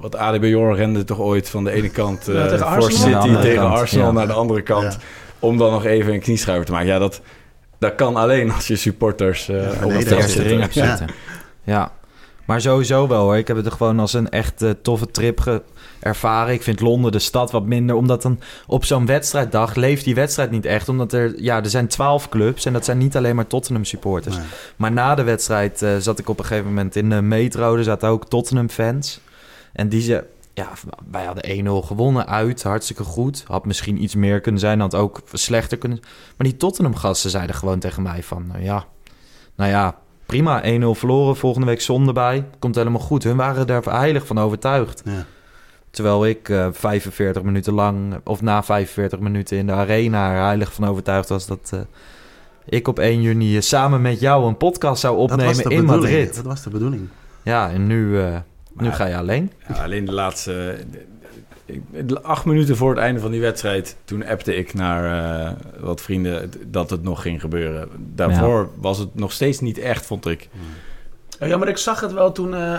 wat ADBJOR rende toch ooit van de ene kant eh Ja, tegen voor City tegen kant, Arsenal ja. naar de andere kant. Ja. Om dan nog even een knieschuiver te maken. Ja, dat, dat kan alleen als je supporters eh, op de eerste zitten. ring hebt zitten. Ja. Maar sowieso wel hoor. Ik heb het er gewoon als een echt toffe trip ge- ervaren. Ik vind Londen de stad wat minder. Omdat dan op zo'n wedstrijddag leeft die wedstrijd niet echt. Omdat er, ja, er zijn twaalf clubs. En dat zijn niet alleen maar Tottenham supporters. Nee. Maar na de wedstrijd eh, zat ik op een gegeven moment in de metro. Er zaten ook Tottenham fans. En die ze... Ja, wij hadden 1-0 gewonnen uit. Hartstikke goed. Had misschien iets meer kunnen zijn. Had ook slechter kunnen... Maar die Tottenham gasten zeiden gewoon tegen mij van... eh, ja, nou ja, prima. 1-0 verloren. Volgende week zonde bij. Komt helemaal goed. Hun waren er heilig van overtuigd. Ja. Terwijl ik eh 45 minuten lang... Of na 45 minuten in de arena... er heilig van overtuigd was dat... eh, ik op 1 juni eh, samen met jou een podcast zou opnemen in bedoeling. Madrid. Dat was de bedoeling. Ja, en nu, eh, nu ga je alleen. Ja, alleen de laatste... de acht minuten voor het einde van die wedstrijd... toen appte ik naar eh, wat vrienden dat het nog ging gebeuren. Daarvoor was het nog steeds niet echt, vond ik. Ja, maar ik zag het wel toen eh,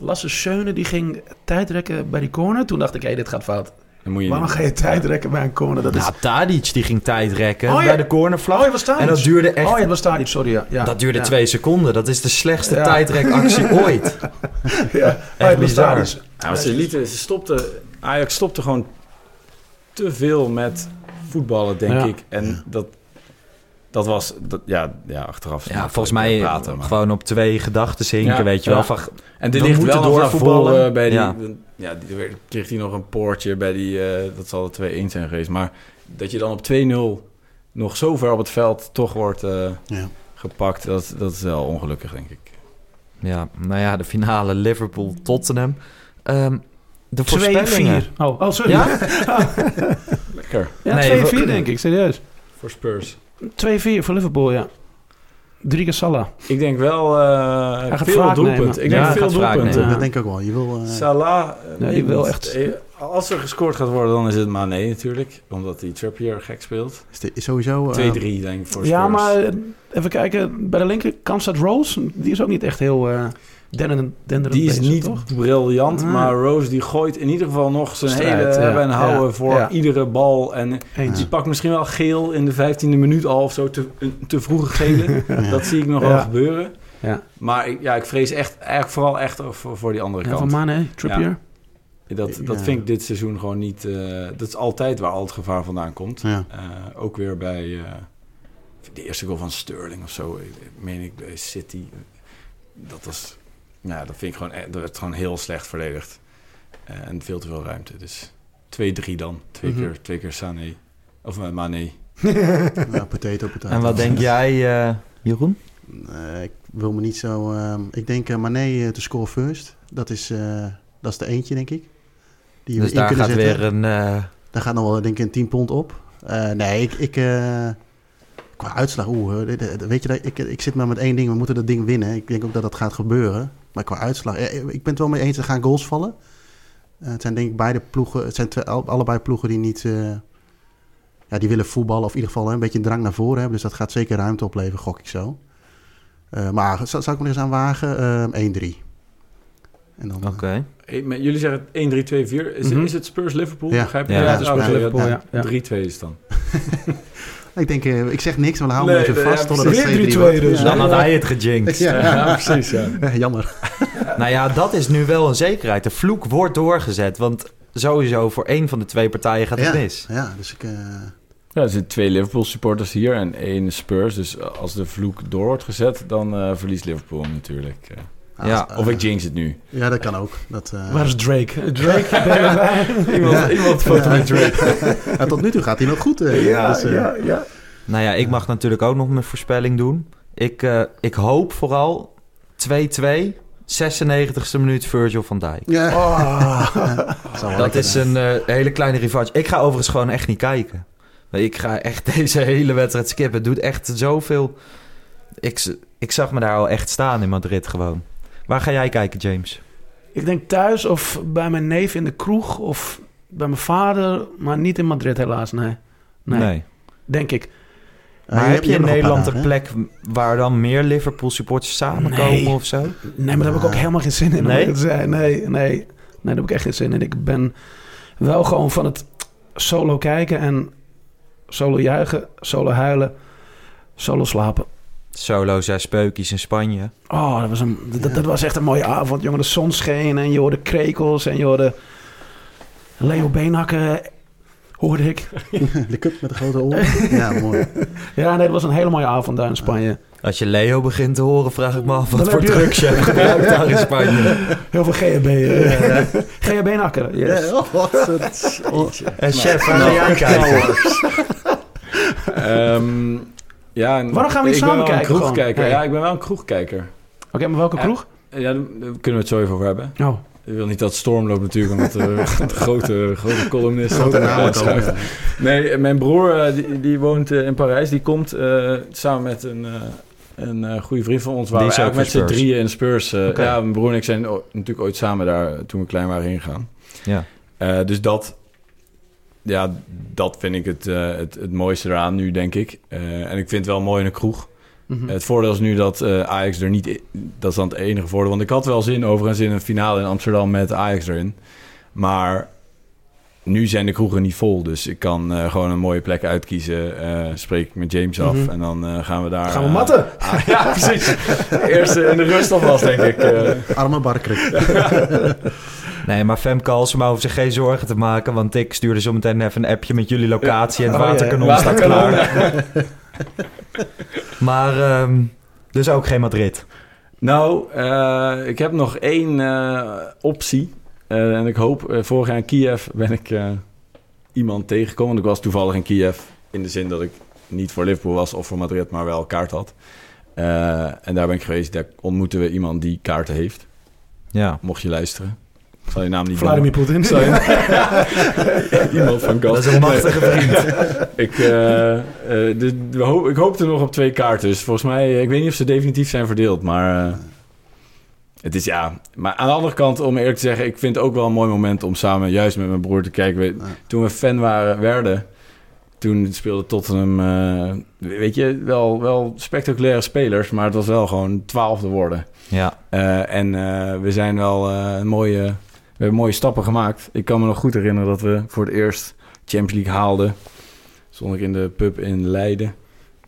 Lasse Schöne die ging tijdrekken bij die corner. Toen dacht ik, hé, dit gaat fout. Dan moet je Waarom ga je tijdrekken bij een corner? Dat is... Nou, Tadic die ging tijd rekken Oh, ja. bij de cornervlag. Oh, was en dat duurde echt... Oh, was daar niet, sorry. Ja. Ja. dat duurde ja. twee seconden. Dat is de slechtste Ja. tijdrekactie ooit. Ja, oh, was bizar. Ja, maar ze lieten, ze stopte, Ajax stopte gewoon te veel met voetballen, denk Ja. ik. En dat, dat was, dat, ja, ja, achteraf. Ja, volgens mij praten, gewoon op twee gedachten zinken, Ja, weet je ja. wel. Van, En dit we ligt wel doorvoetballen. voren bij die... Ja. Ja, die, er kreeg hij nog een poortje bij die... eh, dat zal de 2-1 zijn geweest. Maar dat je dan op 2-0 nog zo ver op het veld toch wordt eh, Ja. gepakt... Dat, dat is wel ongelukkig, denk ik. ja, nou ja, de finale Liverpool-Tottenham. Ehm de voorspellingen. 2-4. Oh, oh, sorry. Ja? Lekker. Ja, Nee, 2-4 we- denk ik, serieus. 2-4 Voor Spurs. Voor Liverpool, ja. Drie keer Salah. Ik denk wel eh, gaat veel doelpunten. nemen. Ik denk veel doelpunten. Dat denk ik ook wel. Je wil... eh, Salah, Nee, wil echt- Eh, Als er gescoord gaat worden, dan is het Mane natuurlijk. Omdat die Trippier gek speelt. 2-3 is de- is sowieso... eh, denk ik voor Spurs. Ja, maar even kijken. Bij de linkerkant staat Rose. Die is ook niet echt heel eh denderend, denderend Die is bezig, niet toch? briljant, Ah. maar Rose die gooit in ieder geval nog zijn Strijd, hele ja. hebben en houden Ja, voor ja. iedere bal. En Eens. die pakt misschien wel geel in de 15e minuut al of zo, te, te vroege gele. Dat zie ik nog wel gebeuren. Ja. Maar ik, ja, ik vrees echt, eigenlijk vooral echt voor, voor die andere Ja, kant. van Mane, Trippier. Dat, dat Ja. vind ik dit seizoen gewoon niet... eh, dat is altijd waar al het gevaar vandaan komt. Ja. Eh, ook weer bij eh, de eerste goal van Sterling of zo, eh, meen ik, bij City. Dat was... Ja, dat vind ik gewoon... eh, Dat werd gewoon heel slecht verdedigd. Eh, en veel te veel ruimte. Dus 2-3 dan. Twee, Mhm. keer, twee keer Sané. Of uh, Mane. ja, potato, potato. En wat denk jij, eh, Jeroen? Eh, ik wil me niet zo... ehm, ik denk uh, Mané te score first. Dat is, eh, dat is de eentje, denk ik. Die we Dus in daar kunnen gaat zetten. weer een... Daar gaat nog wel, denk ik, een 10 pond op. Eh, nee, ik... ik eh, qua uitslag, oeh, eh, weet je, dat- ik, ik zit maar met één ding. We moeten dat ding winnen. Ik denk ook dat dat gaat gebeuren. Maar qua uitslag, eh, ik ben het wel mee eens. Er gaan goals vallen. Eh, het zijn denk ik beide ploegen. Het zijn twee- allebei ploegen die niet... eh, ja, die willen voetballen of in ieder geval hè, een beetje een drang naar voren hebben. Dus dat gaat zeker ruimte opleveren, gok ik zo. Eh, maar zou, zou ik me er eens aan wagen? Eh, 1-3. En dan, eh, Oké. Eh, maar Jullie zeggen 1, 3, 2, 4. Is, Mhm. het Spurs-Liverpool? Ja. Begrijp je? Ja, Ja, Ja, het is ja, Spurs ja, Liverpool, ja. ja. ja. 3-2 is het dan. Ik denk, eh, ik zeg niks, maar dan hou me Nee, even nee, vast ja, totdat het precies. 2-3 Weer 3-2 wordt. dus. Ja. Dan had hij het gejinxed. Ja. Ja, precies, ja. Eh, Jammer. Nou ja, dat is nu wel een zekerheid. De vloek wordt doorgezet. Want sowieso voor één van de twee partijen gaat het Ja. mis. Ja, dus ik... eh, Ja, er zitten twee Liverpool supporters hier en één Spurs. Dus als de vloek door wordt gezet, dan eh, verliest Liverpool natuurlijk. Eh. Ja, als- Of eh, ik jinx het nu. Ja, dat kan ook. Dat, eh, Waar is Drake? Drake, je erbij? Iemand, iemand foto met Drake. ja, tot nu toe gaat hij nog goed. eh. Dus, eh, ja. Nou ja, ik mag natuurlijk ook nog mijn voorspelling doen. Ik, eh, ik hoop vooral 2-2, 96e minuut Virgil van Dijk. ja. Oh. Dat is een eh, hele kleine revanche. Ik ga overigens gewoon echt niet kijken. Ik ga echt deze hele wedstrijd skippen. Het doet echt zoveel... Ik, ik zag me daar al echt staan in Madrid gewoon. Waar ga jij kijken, James? Ik denk thuis of bij mijn neef in de kroeg of bij mijn vader, maar niet in Madrid helaas, nee. Nee, denk ik. Eh, Maar heb je je in Nederland een plek waar dan meer Liverpool supporters samenkomen Nee. of zo? Nee, maar daar heb ik ook Ah. helemaal geen zin in. Nee? Nee, nee, nee, daar heb ik echt geen zin in. Ik ben wel gewoon van het solo kijken en solo juichen, solo huilen, solo slapen. Solo zes speukies in Spanje. Oh, dat was, een, dat, dat was echt een mooie avond, jongen. De zon scheen en je hoorde krekels en je hoorde Leo Beenhakken, hoorde ik. De cup met de grote oren. ja, mooi. Ja, nee, dat was een hele mooie avond daar in Spanje. Als je Leo begint te horen, vraag ik me af wat Dan voor je- drugs je hebt gebruikt daar in Spanje. Heel veel GHB. eh. GHB nakken, yes. Ja, oh, wat een- En chef, jij kijken? Ehm, ja, en Waarom gaan we niet ik ben samen wel een kijken gewoon? kroegkijker. Hey. Ja, ik ben wel een kroegkijker. Oké, maar welke Ja. kroeg? Ja, daar kunnen we het zo even over hebben. Oh, Ik wil niet dat Storm loopt natuurlijk, omdat de, de grote, grote columnist... Grote namen. Nee, mijn broer eh, die, die woont eh, in Parijs. Die komt eh, samen met een, eh, een eh, goede vriend van ons. Waar Die we is ook eigenlijk met z'n Spurs. drieën in Spurs... eh, Oké. Ja, mijn broer en ik zijn o- natuurlijk ooit samen daar eh, toen we klein waren ingegaan. Ja. Eh, dus dat, ja, dat vind ik het, eh, het, het mooiste eraan nu, denk ik. Eh, en ik vind het wel mooi in een kroeg. mhm. Het voordeel is nu dat eh, Ajax er niet... i- Dat is dan het enige voordeel. Want ik had wel zin overigens in een finale in Amsterdam met Ajax erin. Maar nu zijn de kroegen niet vol. Dus ik kan gewoon een mooie plek uitkiezen. spreek ik met James af. Mhm. En dan gaan we daar... Gaan we matten? ah, ja, precies. Eerst in de rust alvast, denk ik. Arme barkrik. Nee, maar Femke Halsema hoeft zich geen zorgen te maken... want ik stuurde zo meteen even een appje met jullie locatie... en het Oh, ja. waterkanon staat klaar. Maar ehm, dus ook geen Madrid. Nou, eh, ik heb nog één eh, optie. Eh, en ik hoop, vorig jaar in Kiev ben ik eh, iemand tegengekomen. Want ik was toevallig in Kiev. In de zin dat ik niet voor Liverpool was of voor Madrid, maar wel kaart had. Eh, en daar ben ik geweest. Daar ontmoeten we iemand die kaarten heeft. Ja. Mocht je luisteren. Ik zal je naam niet Vladimir Poetin. Je- iemand van Dat Gast. is een machtige vriend. Ik, eh, eh, de, we hoop, ik hoopte nog op twee kaarten. Dus volgens mij, ik weet niet of ze definitief zijn verdeeld. Maar eh, het is ja. Maar aan de andere kant, om eerlijk te zeggen, ik vind het ook wel een mooi moment om samen, juist met mijn broer, te kijken. We- Ja. Toen we fan waren, werden, toen speelde Tottenham, eh, weet je, wel, wel spectaculaire spelers. Maar het was wel gewoon twaalfde worden. Ja. Eh, en eh, we zijn wel eh, een mooie, hebben mooie stappen gemaakt. Ik kan me nog goed herinneren dat we voor het eerst Champions League haalden. Stond ik in de pub in Leiden.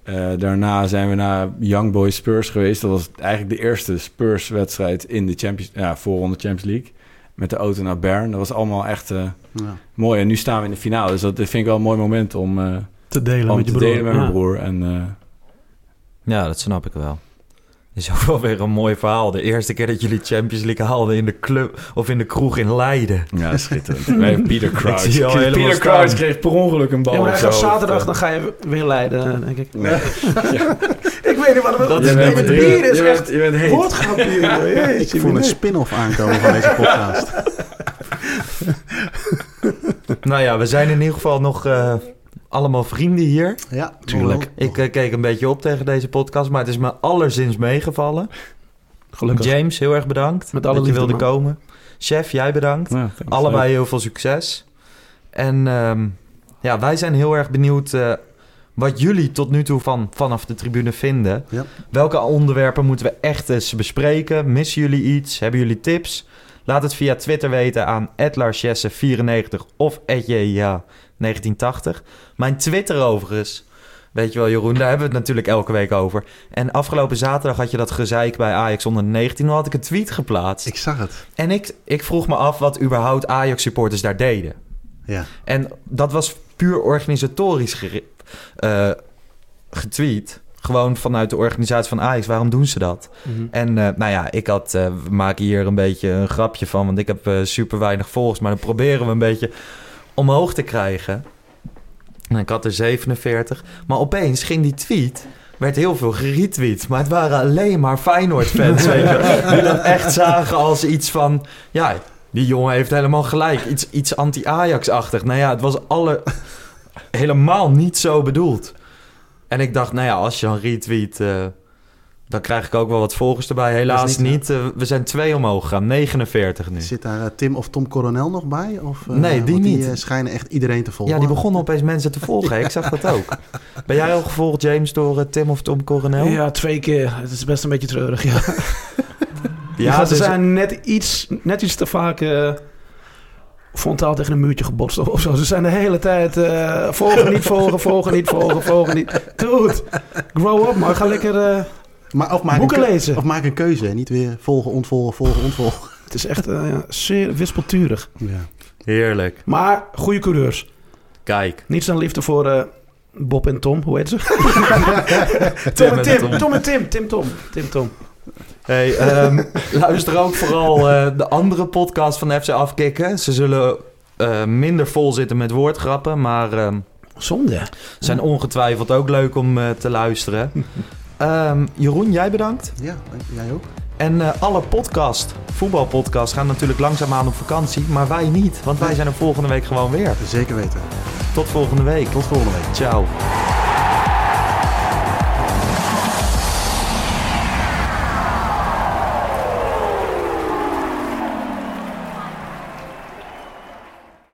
Eh, daarna zijn we naar Young Boys Spurs geweest. Dat was eigenlijk de eerste Spurs-wedstrijd in de Champions, ja, voorronde Champions League. Met de auto naar Bern. Dat was allemaal echt eh, Ja. mooi. En nu staan we in de finale. Dus dat vind ik wel een mooi moment om, eh, Te delen om met je broer. delen met mijn Ja. broer. En eh, ja, dat snap ik wel. Is ook wel weer een mooi verhaal. De eerste keer dat jullie Champions League haalden in de club of in de kroeg in Leiden. ja, schitterend. Hebben Peter Crouch. Peter. Crouch kreeg per ongeluk een bal. Ja, maar zaterdag, dan ga je weer leiden, denk ik. Nee. Ik weet niet wat het Dat is. Nee, je bier bent- is je bent- echt je bent heet. Ik voel een spin-off aankomen van deze podcast. Nou ja, we zijn in ieder geval nog eh, allemaal vrienden hier. Ja, Tuurlijk. Ik eh, keek een beetje op tegen deze podcast, maar het is me allerzins meegevallen. Gelukkig. James, heel erg bedankt Met alle dat je wilde man. komen. Chef, jij bedankt. Ja. Allebei heel veel succes. En ehm, ja, wij zijn heel erg benieuwd eh, wat jullie tot nu toe van, vanaf de tribune vinden. Ja. Welke onderwerpen moeten we echt eens bespreken? Missen jullie iets? Hebben jullie tips? Laat het via Twitter weten aan @larsjesse94 of @ja1980. Mijn Twitter overigens Weet je wel, Jeroen, daar hebben we het natuurlijk elke week over. En afgelopen zaterdag had je dat gezeik bij Ajax onder de 19. Toen had ik een tweet geplaatst. Ik zag het. En ik, ik vroeg me af wat überhaupt Ajax-supporters daar deden. Ja. En dat was puur organisatorisch eh, getweet. Gewoon vanuit de organisatie van Ajax. Waarom doen ze dat? Mhm. En eh, nou ja, ik had, eh, we maken hier een beetje een grapje van, want ik heb eh, super weinig volgers, maar dan proberen we een beetje omhoog te krijgen. En ik had er 47, maar opeens ging die tweet, werd heel veel geretweet, maar het waren alleen maar Feyenoord-fans, die dat echt zagen als iets van, ja, die jongen heeft helemaal gelijk, iets, iets anti-Ajax-achtig. Nou ja, het was alle helemaal niet zo bedoeld. En ik dacht, nou ja, als je dan retweet, eh, dan krijg ik ook wel wat volgers erbij. Helaas niet, niet. eh, we zijn twee omhoog gegaan, 49 nu. Zit daar eh, Tim of Tom Coronel nog bij? Of, eh, Nee, die niet. Die eh, schijnen echt iedereen te volgen. Ja, die begonnen opeens mensen te volgen. Ik zag dat ook. Ben jij al gevolgd, James, door Tim of Tom Coronel? Ja, twee keer. Het is best een beetje treurig, ja. Ja, ze dus- zijn net iets, net iets te vaak eh, frontaal tegen een muurtje gebotst of zo. Ze zijn de hele tijd eh, volgen, niet volgen, volgen, niet volgen, volgen, niet. Dude, grow up man. Ga lekker... eh, Maar, of, maak Boeken een lezen. Of maak een keuze. en Niet weer volgen, ontvolgen, volgen, ontvolgen. het is echt eh, ja, zeer wispelturig. Ja. Heerlijk. Maar goede coureurs. Kijk. Niets dan liefde voor eh, Bob en Tom. Hoe heet ze? Tim Tom en Tom. Tim. Tom en Tim. Tim Tom. Tim Tom. Hey, ehm, luister ook vooral eh, de andere podcast van FC Afkikken. Ze zullen eh, minder vol zitten met woordgrappen, maar ehm, Zonde. zijn ongetwijfeld ook leuk om eh, te luisteren. Ehm, Jeroen, jij bedankt. ja, jij ook. En eh, alle podcast, voetbalpodcasts, gaan natuurlijk langzaamaan op vakantie. Maar wij niet, want wij zijn er volgende week gewoon weer. Zeker weten. Tot volgende week. Tot volgende week. Ciao.